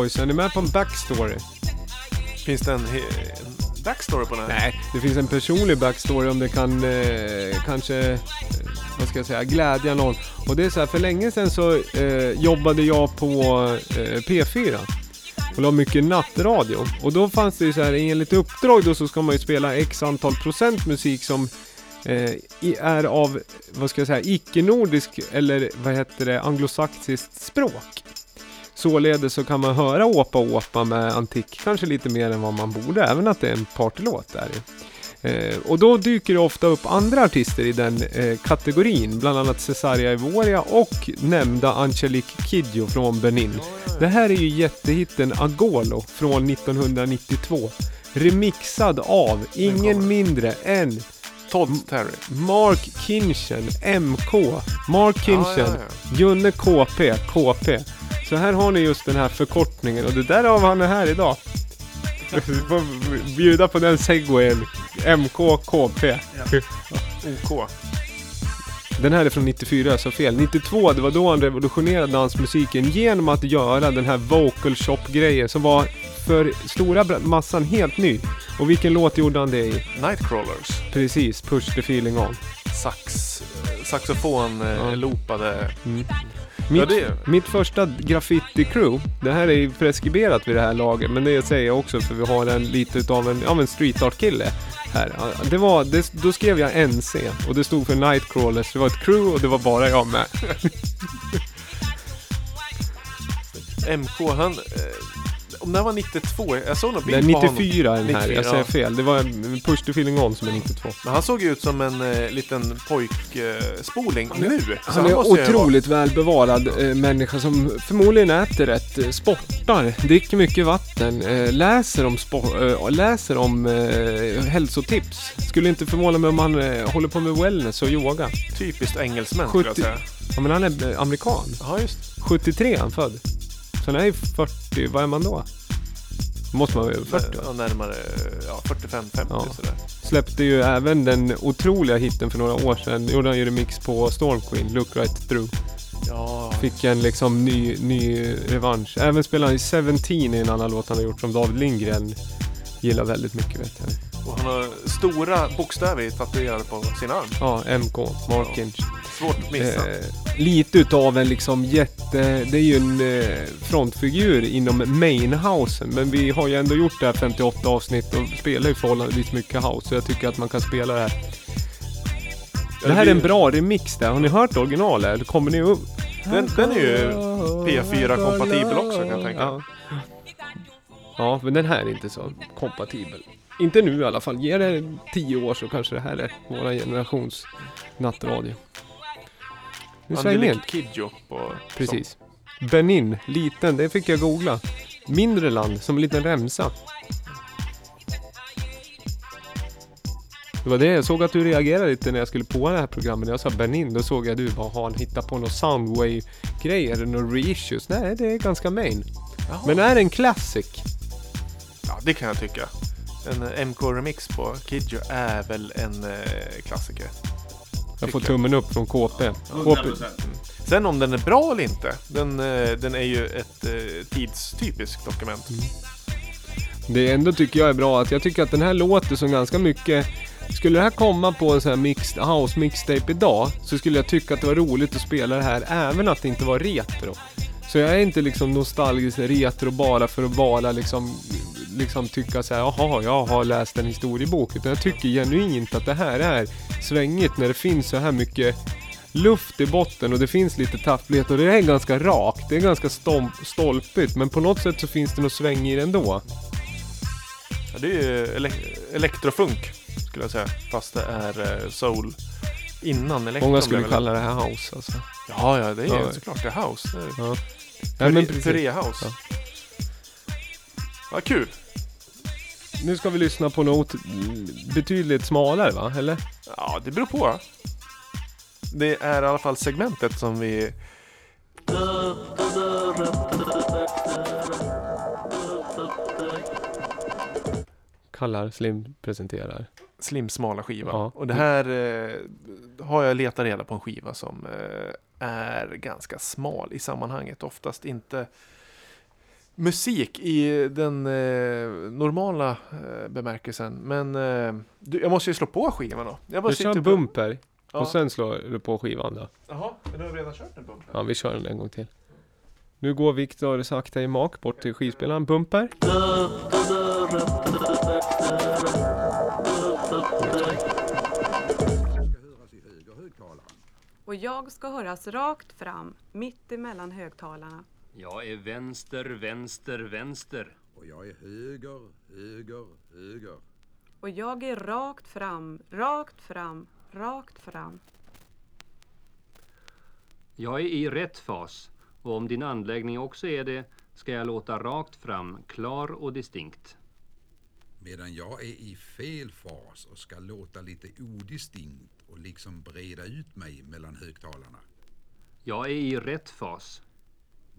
Speaker 1: Boys, är ni med på en backstory?
Speaker 2: Finns det en, backstory på den här?
Speaker 1: Nej, det finns en personlig backstory om det kan eh, kanske, eh, vad ska jag säga, glädja någon. Och det är så här, för länge sedan så eh, jobbade jag på eh, P4 och la mycket nattradio. Och då fanns det ju så här, enligt uppdrag då så ska man ju spela x antal procent musik som eh, i- är av, vad ska jag säga, icke-nordisk eller vad heter det, anglosaxiskt språk. Således så kan man höra Åpa Åpa med antik kanske lite mer än vad man borde, även att det är en partylåt där. Eh, och då dyker det ofta upp andra artister i den eh, kategorin, bland annat Cesaria Evoria och nämnda Angelique Kidjo från Benin. Det här är ju jättehitten Agolo från 1992. Remixad av ingen mindre än
Speaker 2: Todd Terry.
Speaker 1: Mark Kinchen, MK. Mark Kinchen,
Speaker 2: Ja, ja,
Speaker 1: Junne KP, KP. Så här har ni just den här förkortningen och det där av han är här idag. Bjuda på den segwayen. MK, KP.
Speaker 2: OK.
Speaker 1: Den här är från 94, jag sa fel. 92, det var då han revolutionerade dansmusiken genom att göra den här vocal shop-grejen som var för stora massan helt ny. Och vilken låt gjorde han det i?
Speaker 2: Nightcrawlers.
Speaker 1: Precis, Push the feeling on.
Speaker 2: Sax, saxofon eh,
Speaker 1: Ja.
Speaker 2: loopade.
Speaker 1: Mm.
Speaker 2: Ja,
Speaker 1: Mitt,
Speaker 2: det,
Speaker 1: mitt första graffiti-crew, det här är preskriberat vid det här laget, men det säger jag också för vi har en lite utav en, ja, en street art-kille här. Ja, Det var, det, då skrev jag NC och det stod för Nightcrawlers. Det var ett crew och det var bara jag med.
Speaker 2: MK, han... Eh, om här var 92, jag såg någon
Speaker 1: är
Speaker 2: bild på honom.
Speaker 1: 94 den här,
Speaker 2: 94,
Speaker 1: jag säger
Speaker 2: ja.
Speaker 1: fel. Det var en Push the feeling on som är 92.
Speaker 2: Men han såg ju ut som en eh, liten pojkspoling eh, nu. Så
Speaker 1: Han är
Speaker 2: vara-
Speaker 1: otroligt välbevarad eh, människa som förmodligen äter rätt, eh, sportar, dricker mycket vatten, eh, läser om, spo- eh, läser om eh, hälsotips. Skulle inte förvåna mig om han håller på med wellness och yoga.
Speaker 2: Typiskt engelsmän skulle jag
Speaker 1: 70
Speaker 2: säga.
Speaker 1: Ja men han är amerikan.
Speaker 2: Ja, just
Speaker 1: 73 är han född. Så han är ju 40, vad är man då? Måste man vara över 40 va?
Speaker 2: Närmare ja, 45-50
Speaker 1: Ja.
Speaker 2: sådär.
Speaker 1: Släppte ju även den otroliga hitten för några år sedan. Gjorde han ju remix på Storm Queen, Look Right Through.
Speaker 2: Ja,
Speaker 1: Fick en liksom ny, ny revansch. Även spelade han i Seventeen i en annan låt han har gjort som David Lindgren gillar väldigt mycket vet jag.
Speaker 2: Och han har stora bokstäver tatuerade på sin arm.
Speaker 1: Ja, MK, Mark Kinch.
Speaker 2: Svårt att missa.
Speaker 1: Eh, lite utav en liksom jätte... Det är ju en eh, frontfigur inom mainhousen. Men vi har ju ändå gjort det här 58 avsnitt och spelar ju förhållandevis mycket house. Så jag tycker att man kan spela det här.
Speaker 2: Ja,
Speaker 1: det här är en bra remix där. Har ni hört originalet? Kommer ni upp?
Speaker 2: Den, den är ju P4-kompatibel också kan jag tänka.
Speaker 1: Ja. ja, men den här är inte så kompatibel. Inte nu i alla fall. Ge det 10 år så kanske det här är våra generations nattradio. Nu
Speaker 2: Angelique. Kidjo på
Speaker 1: Precis. Benin, liten, det fick jag googla. Mindre land, som en liten remsa. Det var det, jag såg att du reagerade lite när jag skulle på det här programmet. När jag sa Benin, då såg jag att du bara, har han hittat på någon soundwave-grej? Är det några reissues? Nej, det är ganska main.
Speaker 2: Jaha.
Speaker 1: Men är det en classic?
Speaker 2: Ja, det kan jag tycka. En MK-remix på Kidjo är väl en eh, klassiker.
Speaker 1: Jag får tummen upp från KP. KP.
Speaker 3: 100%.
Speaker 2: Sen om den är bra eller inte, den, eh, den är ju ett eh, tidstypiskt dokument.
Speaker 1: Det är ändå tycker jag är bra att jag tycker att den här låter som ganska mycket Skulle det här komma på en sån här mixed house mixtape idag så skulle jag tycka att det var roligt att spela det här även att det inte var retro. Så jag är inte liksom nostalgisk retro bara för att bara liksom, liksom tycka så här, jaha, jag har läst en historiebok. Utan jag tycker genuint att det här är svängigt när det finns så här mycket luft i botten och det finns lite tafflighet och det är ganska rakt. Det är ganska stomp, stolpigt men på något sätt så finns det något sväng i det ändå.
Speaker 2: Ja, det är ju ele- elektrofunk skulle jag säga. Fast det är eh, soul innan elektron.
Speaker 1: Många skulle kalla det här house alltså.
Speaker 2: Ja, ja, det är
Speaker 1: Ja.
Speaker 2: såklart det är house. Det är
Speaker 1: Ja. Ja, men precis.
Speaker 2: House.
Speaker 1: Ja.
Speaker 2: Ja, kul.
Speaker 1: Nu ska vi lyssna på något betydligt smalare va? Eller?
Speaker 2: Ja, det beror på. Det är i alla fall segmentet som vi...
Speaker 1: Kallar, Slim presenterar.
Speaker 2: Slim smala skiva.
Speaker 1: Ja.
Speaker 2: Och det här eh, har jag letat reda på en skiva som eh, är ganska smal i sammanhanget. Oftast inte musik i den eh, normala eh, bemärkelsen. Men eh, du, jag måste ju slå på skivan då. Jag bara
Speaker 1: Du kör en
Speaker 2: på-
Speaker 1: bumper
Speaker 2: Ja.
Speaker 1: och sen slår du på skivan då.
Speaker 2: Jaha, men du har redan kört en bumper?
Speaker 1: Ja, vi kör den en gång till. Nu går Viktor sakta i mak bort till skivspelaren. Bumper.
Speaker 4: Och jag ska höras rakt fram, mitt emellan högtalarna.
Speaker 5: Jag är vänster, vänster, vänster.
Speaker 6: Och jag är höger, höger, höger.
Speaker 4: Och jag är rakt fram, rakt fram, rakt fram.
Speaker 5: Jag är i rätt fas. Och om din anläggning också är det ska jag låta rakt fram, klar och distinkt.
Speaker 6: Medan jag är i fel fas och ska låta lite odistinkt och liksom breda ut mig mellan högtalarna.
Speaker 5: Jag är i rätt fas.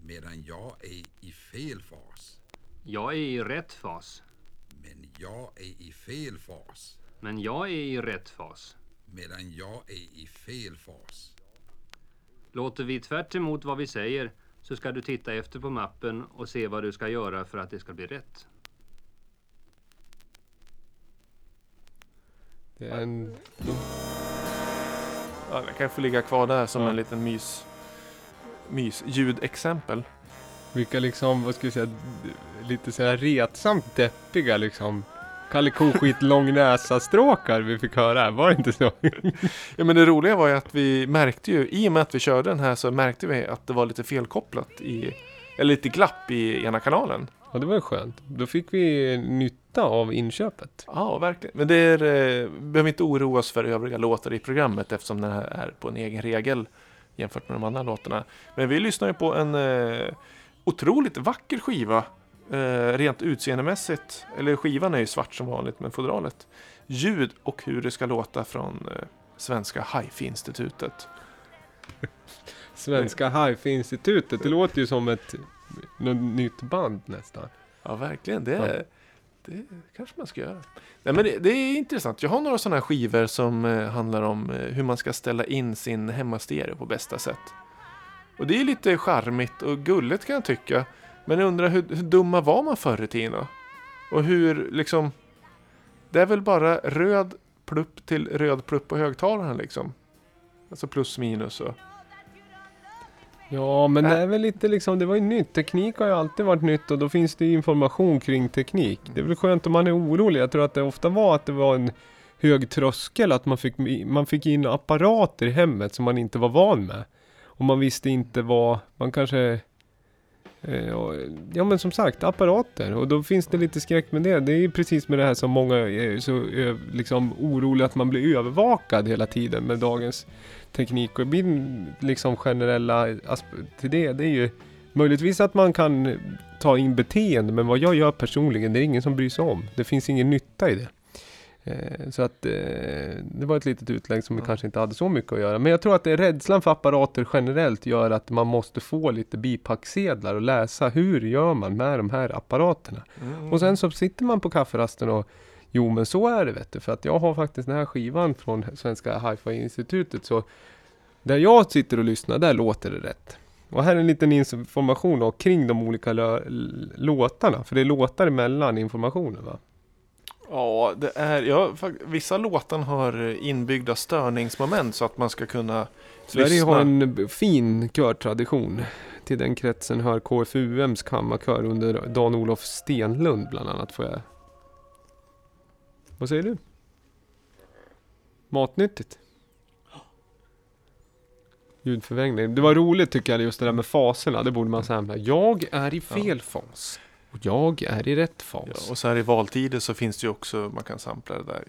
Speaker 6: Medan jag är i fel fas.
Speaker 5: Jag är i rätt fas.
Speaker 6: Men jag är i fel fas.
Speaker 5: Men jag är i rätt fas.
Speaker 6: Medan jag är i fel fas.
Speaker 5: Låter vi tvärt emot vad vi säger så ska du titta efter på mappen och se vad du ska göra för att det ska bli rätt.
Speaker 1: Det är en...
Speaker 2: Ja, jag kan få ligga kvar där som
Speaker 1: Ja.
Speaker 2: en liten mys, mys ljudexempel.
Speaker 1: Vilka liksom, vad ska vi säga, lite så här retsamt deppiga liksom. Kalle Koskit lång näsa stråkar vi fick höra här, var det inte så?
Speaker 2: Ja men det roliga var ju att vi märkte ju, i och med att vi körde den här så märkte vi att det var lite felkopplat i, eller lite glapp i ena kanalen.
Speaker 1: Ja, det var ju skönt. Då fick vi nytta av inköpet.
Speaker 2: Ja, verkligen. Men det är, eh, vi behöver inte oroa oss för övriga låtar i programmet eftersom den här är på en egen regel jämfört med de andra låtarna. Men vi lyssnar ju på en eh, otroligt vacker skiva. Eh, rent utseendemässigt, eller skivan är ju svart som vanligt med fodralet. Ljud och hur det ska låta från eh, Svenska Hifi-institutet.
Speaker 1: Svenska Hifi-institutet, det låter ju som ett något nytt band nästan.
Speaker 2: Ja, verkligen. Det,
Speaker 1: Ja
Speaker 2: det kanske man ska göra. Nej, men det, det är intressant. Jag har några sådana här skivor som eh, handlar om eh, hur man ska ställa in sin hemmastereo på bästa sätt. Och det är lite charmigt och gulligt kan jag tycka. Men jag undrar hur, hur dumma var man förr i tiden då? Och hur liksom... Det är väl bara röd plupp till röd plupp på högtalaren liksom. Alltså plus minus och...
Speaker 1: Ja, men det är väl lite liksom, det var ju nytt. Teknik har ju alltid varit nytt och då finns det ju information kring teknik. Det är väl skönt om man är orolig. Jag tror att det ofta var att det var en hög tröskel, att man fick, man fick in apparater i hemmet som man inte var van med. Och man visste inte vad, man kanske... Eh, ja men som sagt, apparater. Och då finns det lite skräck med det. Det är ju precis med det här som många är så liksom oroliga att man blir övervakad hela tiden med dagens teknik. Och min liksom generella aspekt till det, det är ju möjligtvis att man kan ta in beteende, men vad jag gör personligen, det är ingen som bryr sig om. Det finns ingen nytta i det. Eh, så att eh, det var ett litet utlägg som
Speaker 2: Ja.
Speaker 1: kanske inte hade så mycket att göra. Men jag tror att det är rädslan för apparater generellt gör att man måste få lite bipacksedlar och läsa hur gör man med de här apparaterna.
Speaker 2: Mm.
Speaker 1: Och sen så sitter man på kafferasten och Jo men så är det vet du, för att jag har faktiskt den här skivan från Svenska Hi-Fi-institutet så Där jag sitter och lyssnar, där låter det rätt. Och här är en liten information då, kring de olika låtarna, för det är låtar emellan informationen va?
Speaker 2: Ja, det är, ja, vissa låtar har inbyggda störningsmoment så att man ska kunna
Speaker 1: Sverige
Speaker 2: lyssna.
Speaker 1: har en fin körtradition. Till den kretsen hör KFUMs kammarkör under Dan-Olof Stenlund bland annat får jag. Vad säger du? Matnyttigt? Ljudförvrängning. Det var roligt tycker jag just det där med faserna. Det borde man säga. Jag är i fel fas. Och jag är i rätt fas.
Speaker 2: Ja, och så här i valtider så finns det ju också, man kan sampla det där.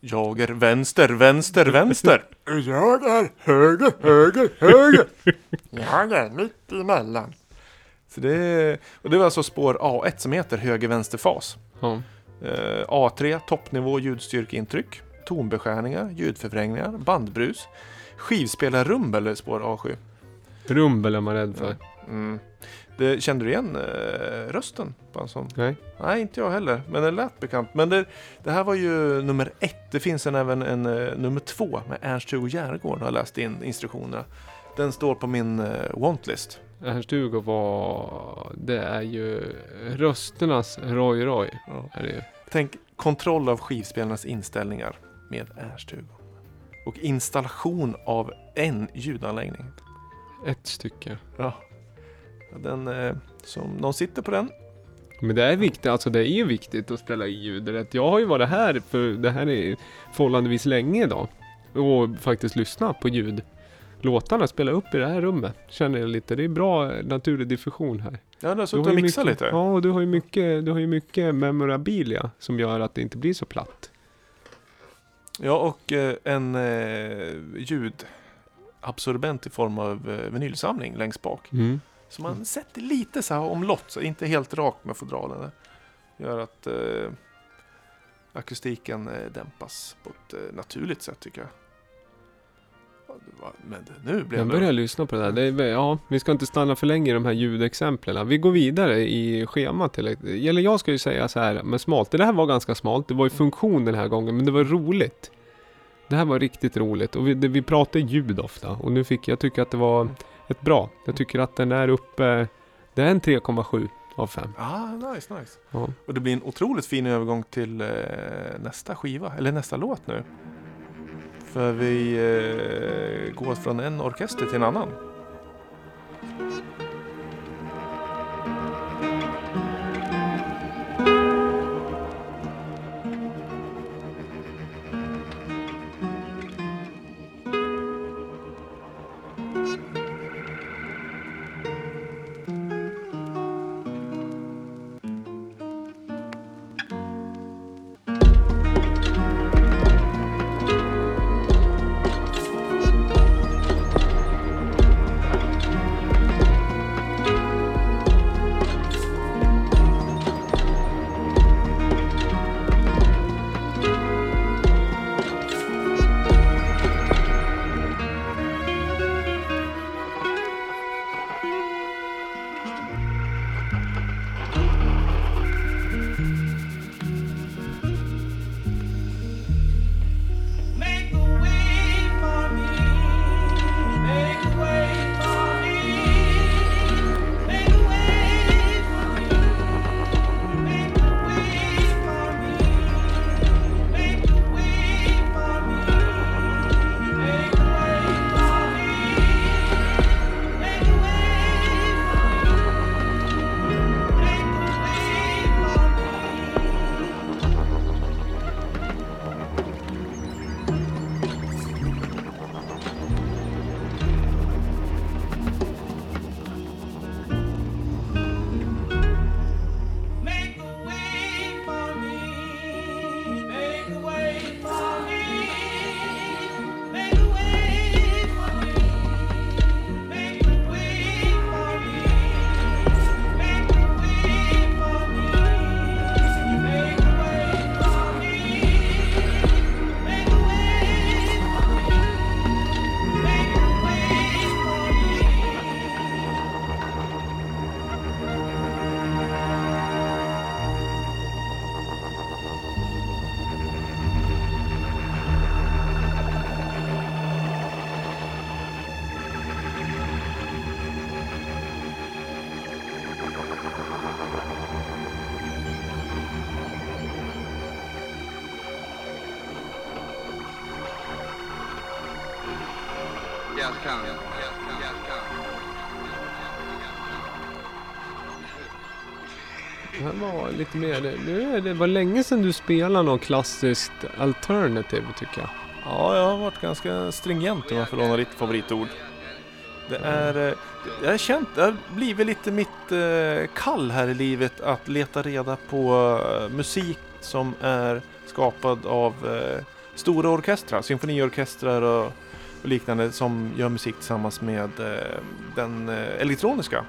Speaker 2: Jag är vänster, vänster, vänster. Jag är höger, höger, höger. Jag är mitt emellan. Så det, och det var alltså spår A1 som heter höger, vänster fas.
Speaker 1: Ja.
Speaker 2: Eh, A3 toppnivå ljudstyrkeintryck, tonbeskärningar, ljudförvrängningar, bandbrus, skivspelarrumbel är spår A7.
Speaker 1: Rumbel är man rädd för.
Speaker 2: Mm. Det, kände du igen eh, rösten på en sån?
Speaker 1: Nej.
Speaker 2: Nej, inte jag heller. Men den lät bekant. Men det, det här var ju nummer ett. Det finns en, även en eh, nummer två med Ernst-Hugo Järegård har läst in instruktionerna. Den står på min uh, wantlist.
Speaker 1: Ernst-Hugo var, det är ju rösternas Roy Roy.
Speaker 2: Ja.
Speaker 1: Är det ju.
Speaker 2: Tänk kontroll av skivspelarnas inställningar med Ernst-Hugo. Och installation av en ljudanläggning.
Speaker 1: Ett stycke.
Speaker 2: Ja. Den, eh, som någon sitter på den.
Speaker 1: Men det är viktigt, alltså det är ju viktigt att ställa i ljud rätt. Jag har ju varit här för det här är förhållandevis länge idag. Och faktiskt lyssnat på ljud. Låtarna spelar upp i det här rummet. Känner jag lite. Det är bra naturlig diffusion här.
Speaker 2: Ja, du har
Speaker 1: Du
Speaker 2: suttit
Speaker 1: har
Speaker 2: och mixat
Speaker 1: mycket,
Speaker 2: lite.
Speaker 1: Ja, och du har ju mycket, du har ju mycket memorabilia som gör att det inte blir så platt.
Speaker 2: Ja, och eh, en eh, ljudabsorbent i form av eh, vinylsamling längst bak.
Speaker 1: Mm.
Speaker 2: Så man sätter lite så här omlott, så inte helt rakt med fodralen. Det Gör att eh, akustiken eh, dämpas på ett eh, naturligt sätt tycker jag. Det Men det, nu blev
Speaker 1: Jag
Speaker 2: det...
Speaker 1: börjar lyssna på det där. Det är, ja, vi ska inte stanna för länge i de här ljudexemplen. Vi går vidare i schemat. Till, eller jag ska ju säga så här med smalt. Det här var ganska smalt. Det var ju funktion den här gången, men det var roligt. Det här var riktigt roligt och vi, det, vi pratar ljud ofta och nu fick jag tycka att det var ett bra. Jag tycker att den är uppe, det är en 3,7 av 5.
Speaker 2: Ah, nice, nice.
Speaker 1: Ja.
Speaker 2: Och det blir en otroligt fin övergång till eh, nästa skiva, eller nästa låt nu. För vi eh, går från en orkester till en annan.
Speaker 1: Lite mer, nu är det var länge sedan du spelade något klassiskt alternative tycker jag.
Speaker 2: Ja, jag har varit ganska stringent om jag får låna ditt favoritord. Det är, eh, jag har känt, det har blivit lite mitt eh, kall här i livet att leta reda på eh, musik som är skapad av stora orkestrar, symfoniorkestrar och, liknande som gör musik tillsammans med den elektroniska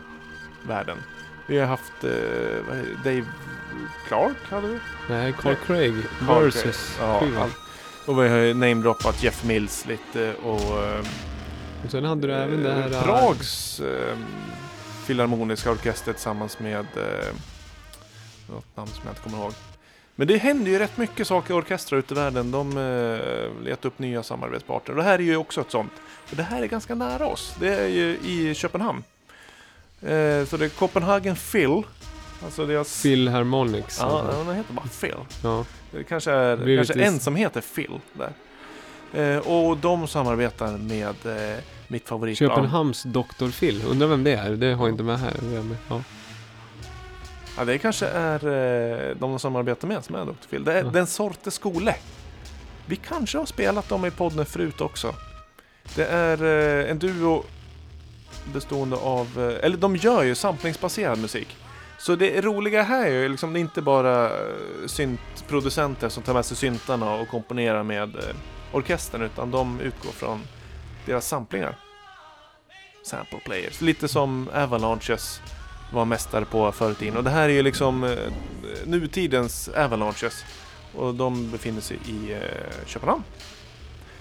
Speaker 2: världen. Vi har haft eh, Dave Clark hade vi.
Speaker 1: Nej, Carl Craig
Speaker 2: Carl
Speaker 1: versus
Speaker 2: Craig. Ja. Och vi har namedroppat Jeff Mills lite och eh,
Speaker 1: Och sen hade du även det här...
Speaker 2: Eh, Prags eh, filharmoniska orkester tillsammans med eh, något namn som jag inte kommer ihåg. Men det händer ju rätt mycket saker i orkestrar ute i världen. De eh, letar upp nya samarbetspartner. Det här är ju också ett sånt. Och det här är ganska nära oss. Det är ju i Köpenhamn. Eh, så det är Copenhagen Phil. Alltså deras...
Speaker 1: Philharmonics.
Speaker 2: Ja,
Speaker 1: alltså.
Speaker 2: den heter bara Phil.
Speaker 1: ja.
Speaker 2: Det kanske är
Speaker 1: Blir
Speaker 2: kanske en som heter Phil där. Eh, och de samarbetar med eh, mitt favoritband.
Speaker 1: Köpenhamns Dr. Phil. Undrar vem det är? Det har jag inte med här. Vem- Ja.
Speaker 2: Ja, det kanske är eh, de som samarbetar med som är Dr. Phil. Det är
Speaker 1: Ja.
Speaker 2: Den Sorte Skole. Vi kanske har spelat dem i podden förut också. Det är en duo bestående av, eh, eller de gör ju samplingsbaserad musik. Så det roliga här är ju liksom det är inte bara eh, syntproducenter som tar med sig syntarna och komponerar med eh, orkestern utan de utgår från deras samplingar. Sample players. Lite som Avalanches var mästare på förr i tiden. Och det här är ju liksom nutidens Avalanches. Och de befinner sig i Köpenhamn.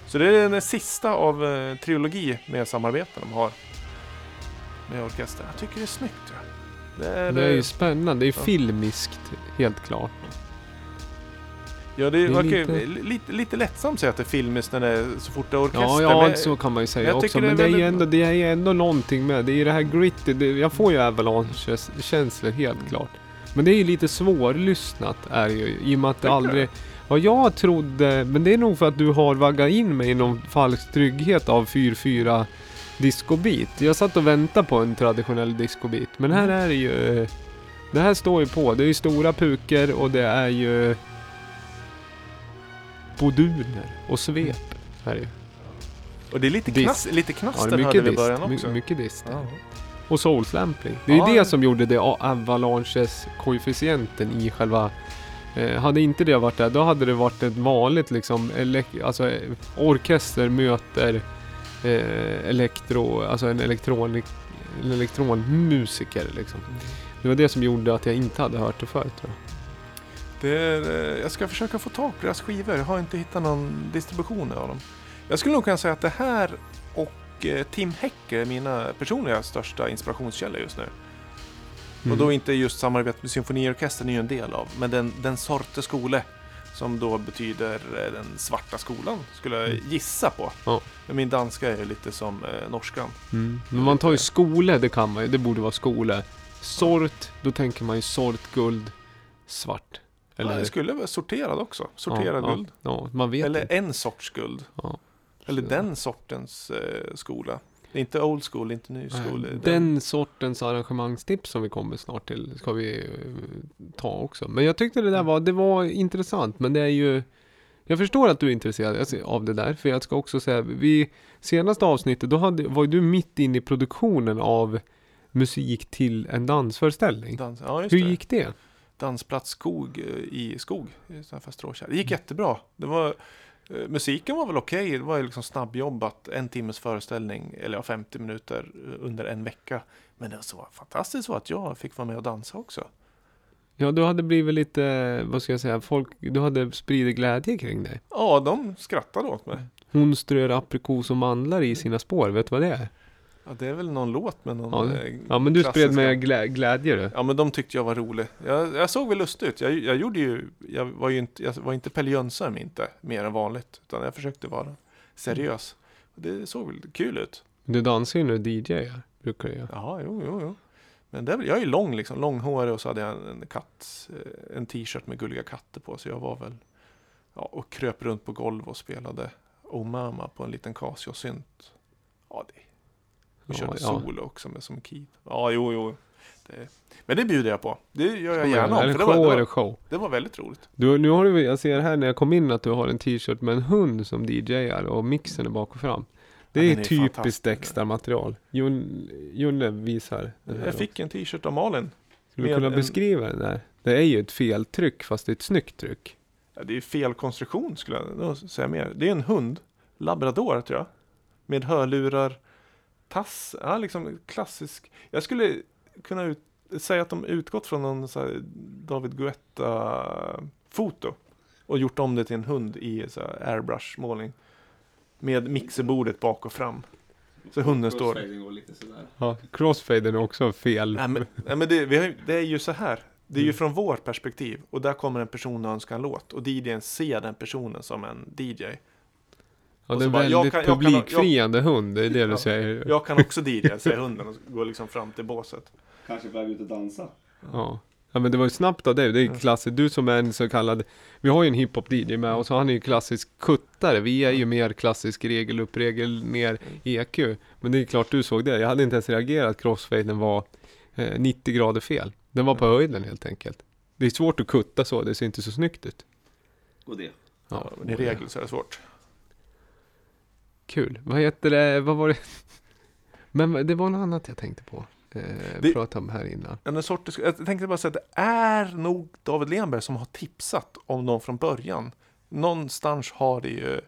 Speaker 2: Så det är den sista av eh, trilogi med samarbeten de har med orkester. Jag tycker det är snyggt. Ja. Det är,
Speaker 1: Det är ju
Speaker 2: eh,
Speaker 1: spännande. Det är
Speaker 2: ja.
Speaker 1: filmiskt, helt klart.
Speaker 2: ja, det,
Speaker 1: det är
Speaker 2: verkar
Speaker 1: lite-
Speaker 2: lite... Lite, lättsamt att säga att det är filmiskt när det är så fort det är orkester.
Speaker 1: Ja, ja
Speaker 2: men-
Speaker 1: så kan man ju säga också.
Speaker 2: det är
Speaker 1: Men det är, ju
Speaker 2: väldigt-
Speaker 1: ändå, det är ju ändå någonting med. Det är ju det här gritty. Det, jag får ju Avalanche-känslor helt klart. Men det är ju lite svårlyssnat är det ju. I och med att det aldrig... Ja, jag trodde... Men det är nog för att du har vaggat in mig i någon falsk trygghet av 4-4 discobeat. Jag satt och väntade på en traditionell discobeat. Men här
Speaker 2: Mm.
Speaker 1: är det ju... Det här står ju på. Det är ju stora puker och det är ju... Boduner och svep. Här är ju.
Speaker 2: Och det är lite,
Speaker 1: Dist.
Speaker 2: knas, lite
Speaker 1: Ja,
Speaker 2: knaster
Speaker 1: det är
Speaker 2: hörde vi i början
Speaker 1: My,
Speaker 2: också.
Speaker 1: mycket dist.
Speaker 2: Ja.
Speaker 1: Och soulsampling. Det är ju
Speaker 2: Ja,
Speaker 1: det
Speaker 2: ja.
Speaker 1: som gjorde det avalanches koefficienten i själva... Eh, hade inte det varit där, då hade det varit ett vanligt liksom, alltså eh, orkester möter eh, elektro, alltså en elektronik, en elektronmusiker liksom. Det var det som gjorde att jag inte hade hört det förut tror jag.
Speaker 2: Det är, eh, jag ska försöka få tag på deras skivor. Jag har inte hittat någon distribution av dem. Jag skulle nog kunna säga att det här och eh, Tim Heck är mina personliga största inspirationskällor just nu.
Speaker 1: Mm.
Speaker 2: Och då inte just samarbetet med symfoniorkestern är ju en del av. Men den, den sorte skole. Som då betyder eh, den svarta skolan. Skulle jag
Speaker 1: Mm.
Speaker 2: gissa på.
Speaker 1: Ja.
Speaker 2: Men min danska är lite som eh, norskan.
Speaker 1: Mm. Men man tar ju skole, det kan man ju. Det borde vara skole. Sort, då tänker man ju sort, guld, svart.
Speaker 2: Eller
Speaker 1: Eller
Speaker 2: det skulle vara sorterad också. Sorterad
Speaker 1: ja,
Speaker 2: guld.
Speaker 1: Ja, ja, man vet
Speaker 2: Eller
Speaker 1: inte.
Speaker 2: en sorts guld.
Speaker 1: Ja.
Speaker 2: Eller den sortens eh, skola. Inte old school, inte ny school. är
Speaker 1: Den sortens arrangemangstips som vi kommer snart till ska vi eh, ta också. Men jag tyckte det där var, det var intressant. Men det är ju Jag förstår att du är intresserad av det där. För jag ska också säga, vi senaste avsnittet då hade, var ju du mitt inne i produktionen av musik till en dansföreställning.
Speaker 2: Dans, ja,
Speaker 1: Hur
Speaker 2: det.
Speaker 1: gick det?
Speaker 2: Dansplats skog eh, i skog. Utanför Stråkärr. Det gick jättebra. Det var, musiken var väl okej. Det var ju liksom snabbjobbat. En timmes föreställning. Eller ja, 50 minuter eh, under en vecka. Men det var fantastiskt var att jag fick vara med och dansa också.
Speaker 1: Ja, du hade blivit lite, vad ska jag säga, folk, du hade spridit glädje kring dig.
Speaker 2: Ja, de skrattade åt mig.
Speaker 1: Hon strör aprikos och mandlar i sina spår, vet du vad det är?
Speaker 2: Ja, det är väl någon låt med någon
Speaker 1: Ja,
Speaker 2: eh,
Speaker 1: Ja, men du spred
Speaker 2: klassiska-
Speaker 1: med glä, glädje du.
Speaker 2: Ja men de tyckte jag var rolig. Jag, jag såg väl lustig ut. Jag, jag gjorde ju, jag var ju inte, jag var inte Pelle Jönsson inte, mer än vanligt. Utan jag försökte vara seriös. Och det såg väl kul ut.
Speaker 1: Du dansar ju när du DJar, brukar du göra.
Speaker 2: Jaha, jo, jo, jo. Men det är väl, jag är ju lång liksom, långhårig och så hade jag en, en katt, eh, en t-shirt med gulliga katter på. Så jag var väl, ja, och kröp runt på golv och spelade Oh Mama på en liten Casio-synt. Ja, det. Och
Speaker 1: Ja,
Speaker 2: körde
Speaker 1: ja.
Speaker 2: solo också med som key. Ja, jo, jo. Det, men det bjuder jag på. Det gör jag gärna
Speaker 1: Är
Speaker 2: om.
Speaker 1: det
Speaker 2: För det var, det, var,
Speaker 1: show?
Speaker 2: det var väldigt roligt.
Speaker 1: Du, nu har du, jag ser här när jag kom in att du har en t-shirt med en hund som DJar och mixen är bak och fram. Det
Speaker 2: Ja,
Speaker 1: är
Speaker 2: den är
Speaker 1: typiskt
Speaker 2: fantastisk.
Speaker 1: extra material. Jon, Jonne visar.
Speaker 2: Jag fick en t-shirt av Malin.
Speaker 1: Skulle du kunna
Speaker 2: en-
Speaker 1: beskriva det där? Det är ju ett feltryck fast det är ett snyggt tryck.
Speaker 2: Ja, det är fel konstruktion skulle jag säga mer. Det är en hund, labrador tror jag. Med hörlurar, tass, ja liksom klassisk. Jag skulle kunna ut, säga att de utgått från någon så här David Guetta-foto. Och gjort om det till en hund i så här airbrush-målning. Med mixerbordet bak och fram. Så hunden står...
Speaker 3: Crossfading går lite sådär.
Speaker 1: Ja, crossfaden är också fel.
Speaker 2: Nej men, nej, men det, vi har, det är ju så här. Det är ju från vårt perspektiv. Och där kommer en person och önskar en låt. Och DJn ser den personen som en DJ.
Speaker 1: Ja, det är en
Speaker 2: bara, jag
Speaker 1: väldigt
Speaker 2: kan- jag
Speaker 1: publikfriande hund, det är det
Speaker 2: Ja.
Speaker 1: du säger.
Speaker 2: Jag kan också DJa, säger hunden och går liksom fram till båset.
Speaker 3: Kanske på väg ut och dansa.
Speaker 1: Ja. ja, men det var ju snabbt av dig. Det är ju klassiskt. Du som är en så kallad, vi har ju en hiphop-DJ med och så han är ju klassisk kuttare. Vi är ju mer klassisk regel upp, regel ner EQ. Men det är klart du såg det. Jag hade inte ens reagerat att crossfaden var eh, 90 grader fel. Den var på höjden helt enkelt. Det är svårt att kutta så, det ser inte så snyggt ut.
Speaker 3: Och det.
Speaker 2: Ja, men i regel så är det svårt.
Speaker 1: Kul. Vad heter det, vad var det? Men det var något annat jag tänkte på. Eh,
Speaker 2: Det-
Speaker 1: prata om här innan.
Speaker 2: En sorts, jag tänkte bara säga att det är nog David Lenberg som har tipsat om dem från början. Någonstans har det ju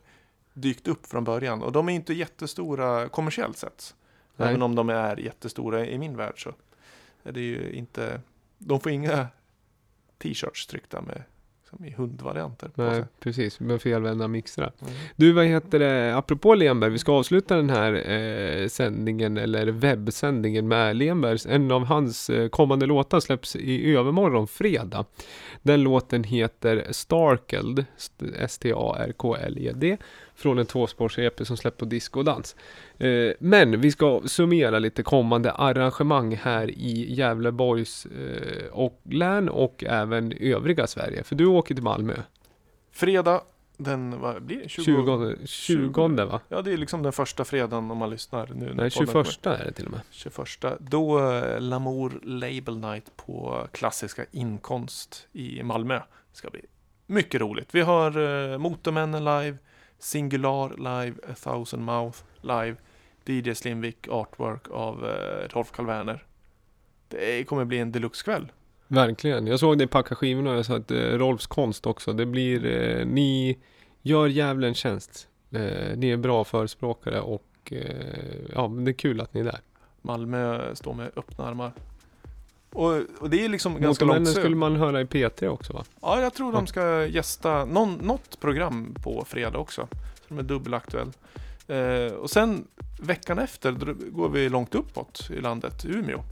Speaker 2: dykt upp från början. Och de är inte jättestora kommersiellt sett.
Speaker 1: Nej.
Speaker 2: Även om de är jättestora i min värld så är det ju inte... De får inga t-shirts tryckta med som i hundvarianter
Speaker 1: Nej, precis. Med felvända mixrar.
Speaker 2: Mm.
Speaker 1: Du, vad heter det, apropå Lenberg, vi ska avsluta den här eh, sändningen, eller webbsändningen med Lenbergs. En av hans eh, kommande låtar släpps i övermorgon, fredag. Den låten heter Starkeld, st- S-T-A-R-K-L-E-D, från en tvåspårs-EP som släpps på Disco och Dans. Eh, men vi ska summera lite kommande arrangemang här i Gävleborgs eh, och län och även övriga Sverige. För du åker till Malmö,
Speaker 2: Fredag den, vad blir det? 20,
Speaker 1: 20, 20 va?
Speaker 2: Ja, det är liksom den första fredagen om man lyssnar nu.
Speaker 1: Nej,
Speaker 2: podden
Speaker 1: 21
Speaker 2: kommer.
Speaker 1: är det till och med.
Speaker 2: 21. Då eh, Lamour Label Night på klassiska inkonst i Malmö. Det ska bli mycket roligt. Vi har eh, Motormännen live, Singular live, A Thousand Mouth live, DJ Slimvik artwork av eh, Rolf Karl Werner. Det kommer bli en deluxe-kväll.
Speaker 1: Verkligen. Jag såg dig packa skivorna och jag sa att eh, Rolfs konst också. Det blir, eh, ni gör jävlen tjänst. Eh, ni är bra förespråkare och eh, ja, det är kul att ni är där.
Speaker 2: Malmö står med öppna armar. Och, och det är liksom ganska
Speaker 1: Motormännen
Speaker 2: långt
Speaker 1: skulle man höra i P3 också va?
Speaker 2: Ja, jag tror de ska gästa någon, något program på fredag också. Så de är dubbelaktuell. Eh, och sen veckan efter går vi långt uppåt i landet, Umeå.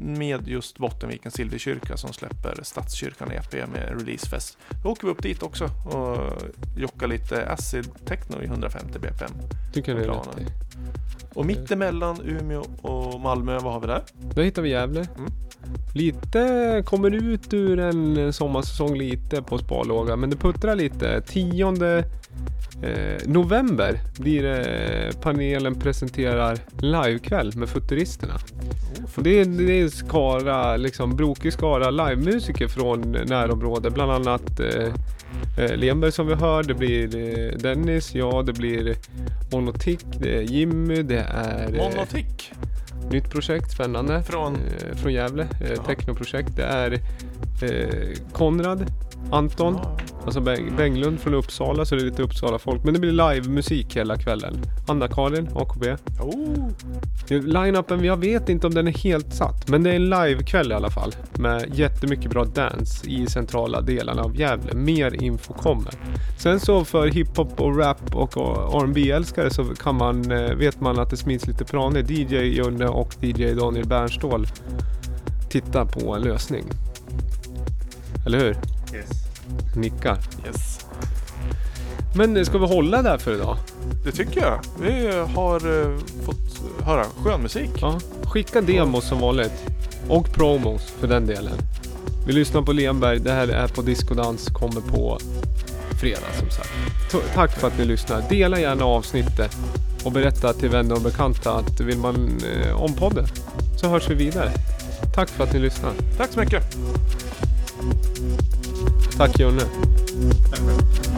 Speaker 2: Med just Bottenvikens Silverkyrka som släpper Stadskyrkan EP med releasefest. Då åker vi upp dit också och jockar lite acid techno i 150 bpm.
Speaker 1: Tycker jag det är rätt.
Speaker 2: Och mitt emellan Umeå och Malmö, vad har vi där?
Speaker 1: Då hittar vi Gävle.
Speaker 2: Mm.
Speaker 1: Lite, kommer ut ur en sommarsäsong lite på sparlåga, men det puttrar lite. 10 eh, november blir det panelen presenterar livekväll med Futuristerna. Och det är, det är skara, liksom brokig skara livemusiker från närområdet. Bland annat eh, eh, Lenberg som vi hör, det blir eh, Dennis, ja det blir Monotic, det är Jimmy, det är eh,
Speaker 2: Monotic.
Speaker 1: nytt projekt, spännande.
Speaker 2: Från?
Speaker 1: Eh, från Gävle, eh, technoprojekt. Det är Konrad, Anton, alltså Beng- Benglund från Uppsala, så det är lite Uppsala-folk. Men det blir livemusik hela kvällen. Anna-Karin, AKB.
Speaker 2: Oh.
Speaker 1: Line-upen, jag vet inte om den är helt satt, men det är en livekväll i alla fall. Med jättemycket bra dance i centrala delarna av Gävle. Mer info kommer. Sen så för hiphop och rap och rb älskare så kan man, eh, vet man att det smids lite planer. DJ Junne och DJ Daniel Bernståhl tittar på en lösning. Eller hur?
Speaker 3: Yes.
Speaker 1: Nickar.
Speaker 2: Yes.
Speaker 1: Men eh, ska vi hålla där för idag?
Speaker 2: Det tycker jag. Vi har eh, fått höra skön musik.
Speaker 1: Ja, skicka demos som vanligt. Och promos för den delen. Vi lyssnar på Lenberg. Det här är på Discodans. Kommer på fredag som sagt. T- tack för att ni lyssnar. Dela gärna avsnittet. Och berätta till vänner och bekanta att vill man eh, om podden så hörs vi vidare. Tack för att ni lyssnar.
Speaker 2: Tack så mycket.
Speaker 1: Tack Jonne.
Speaker 3: Tack själv.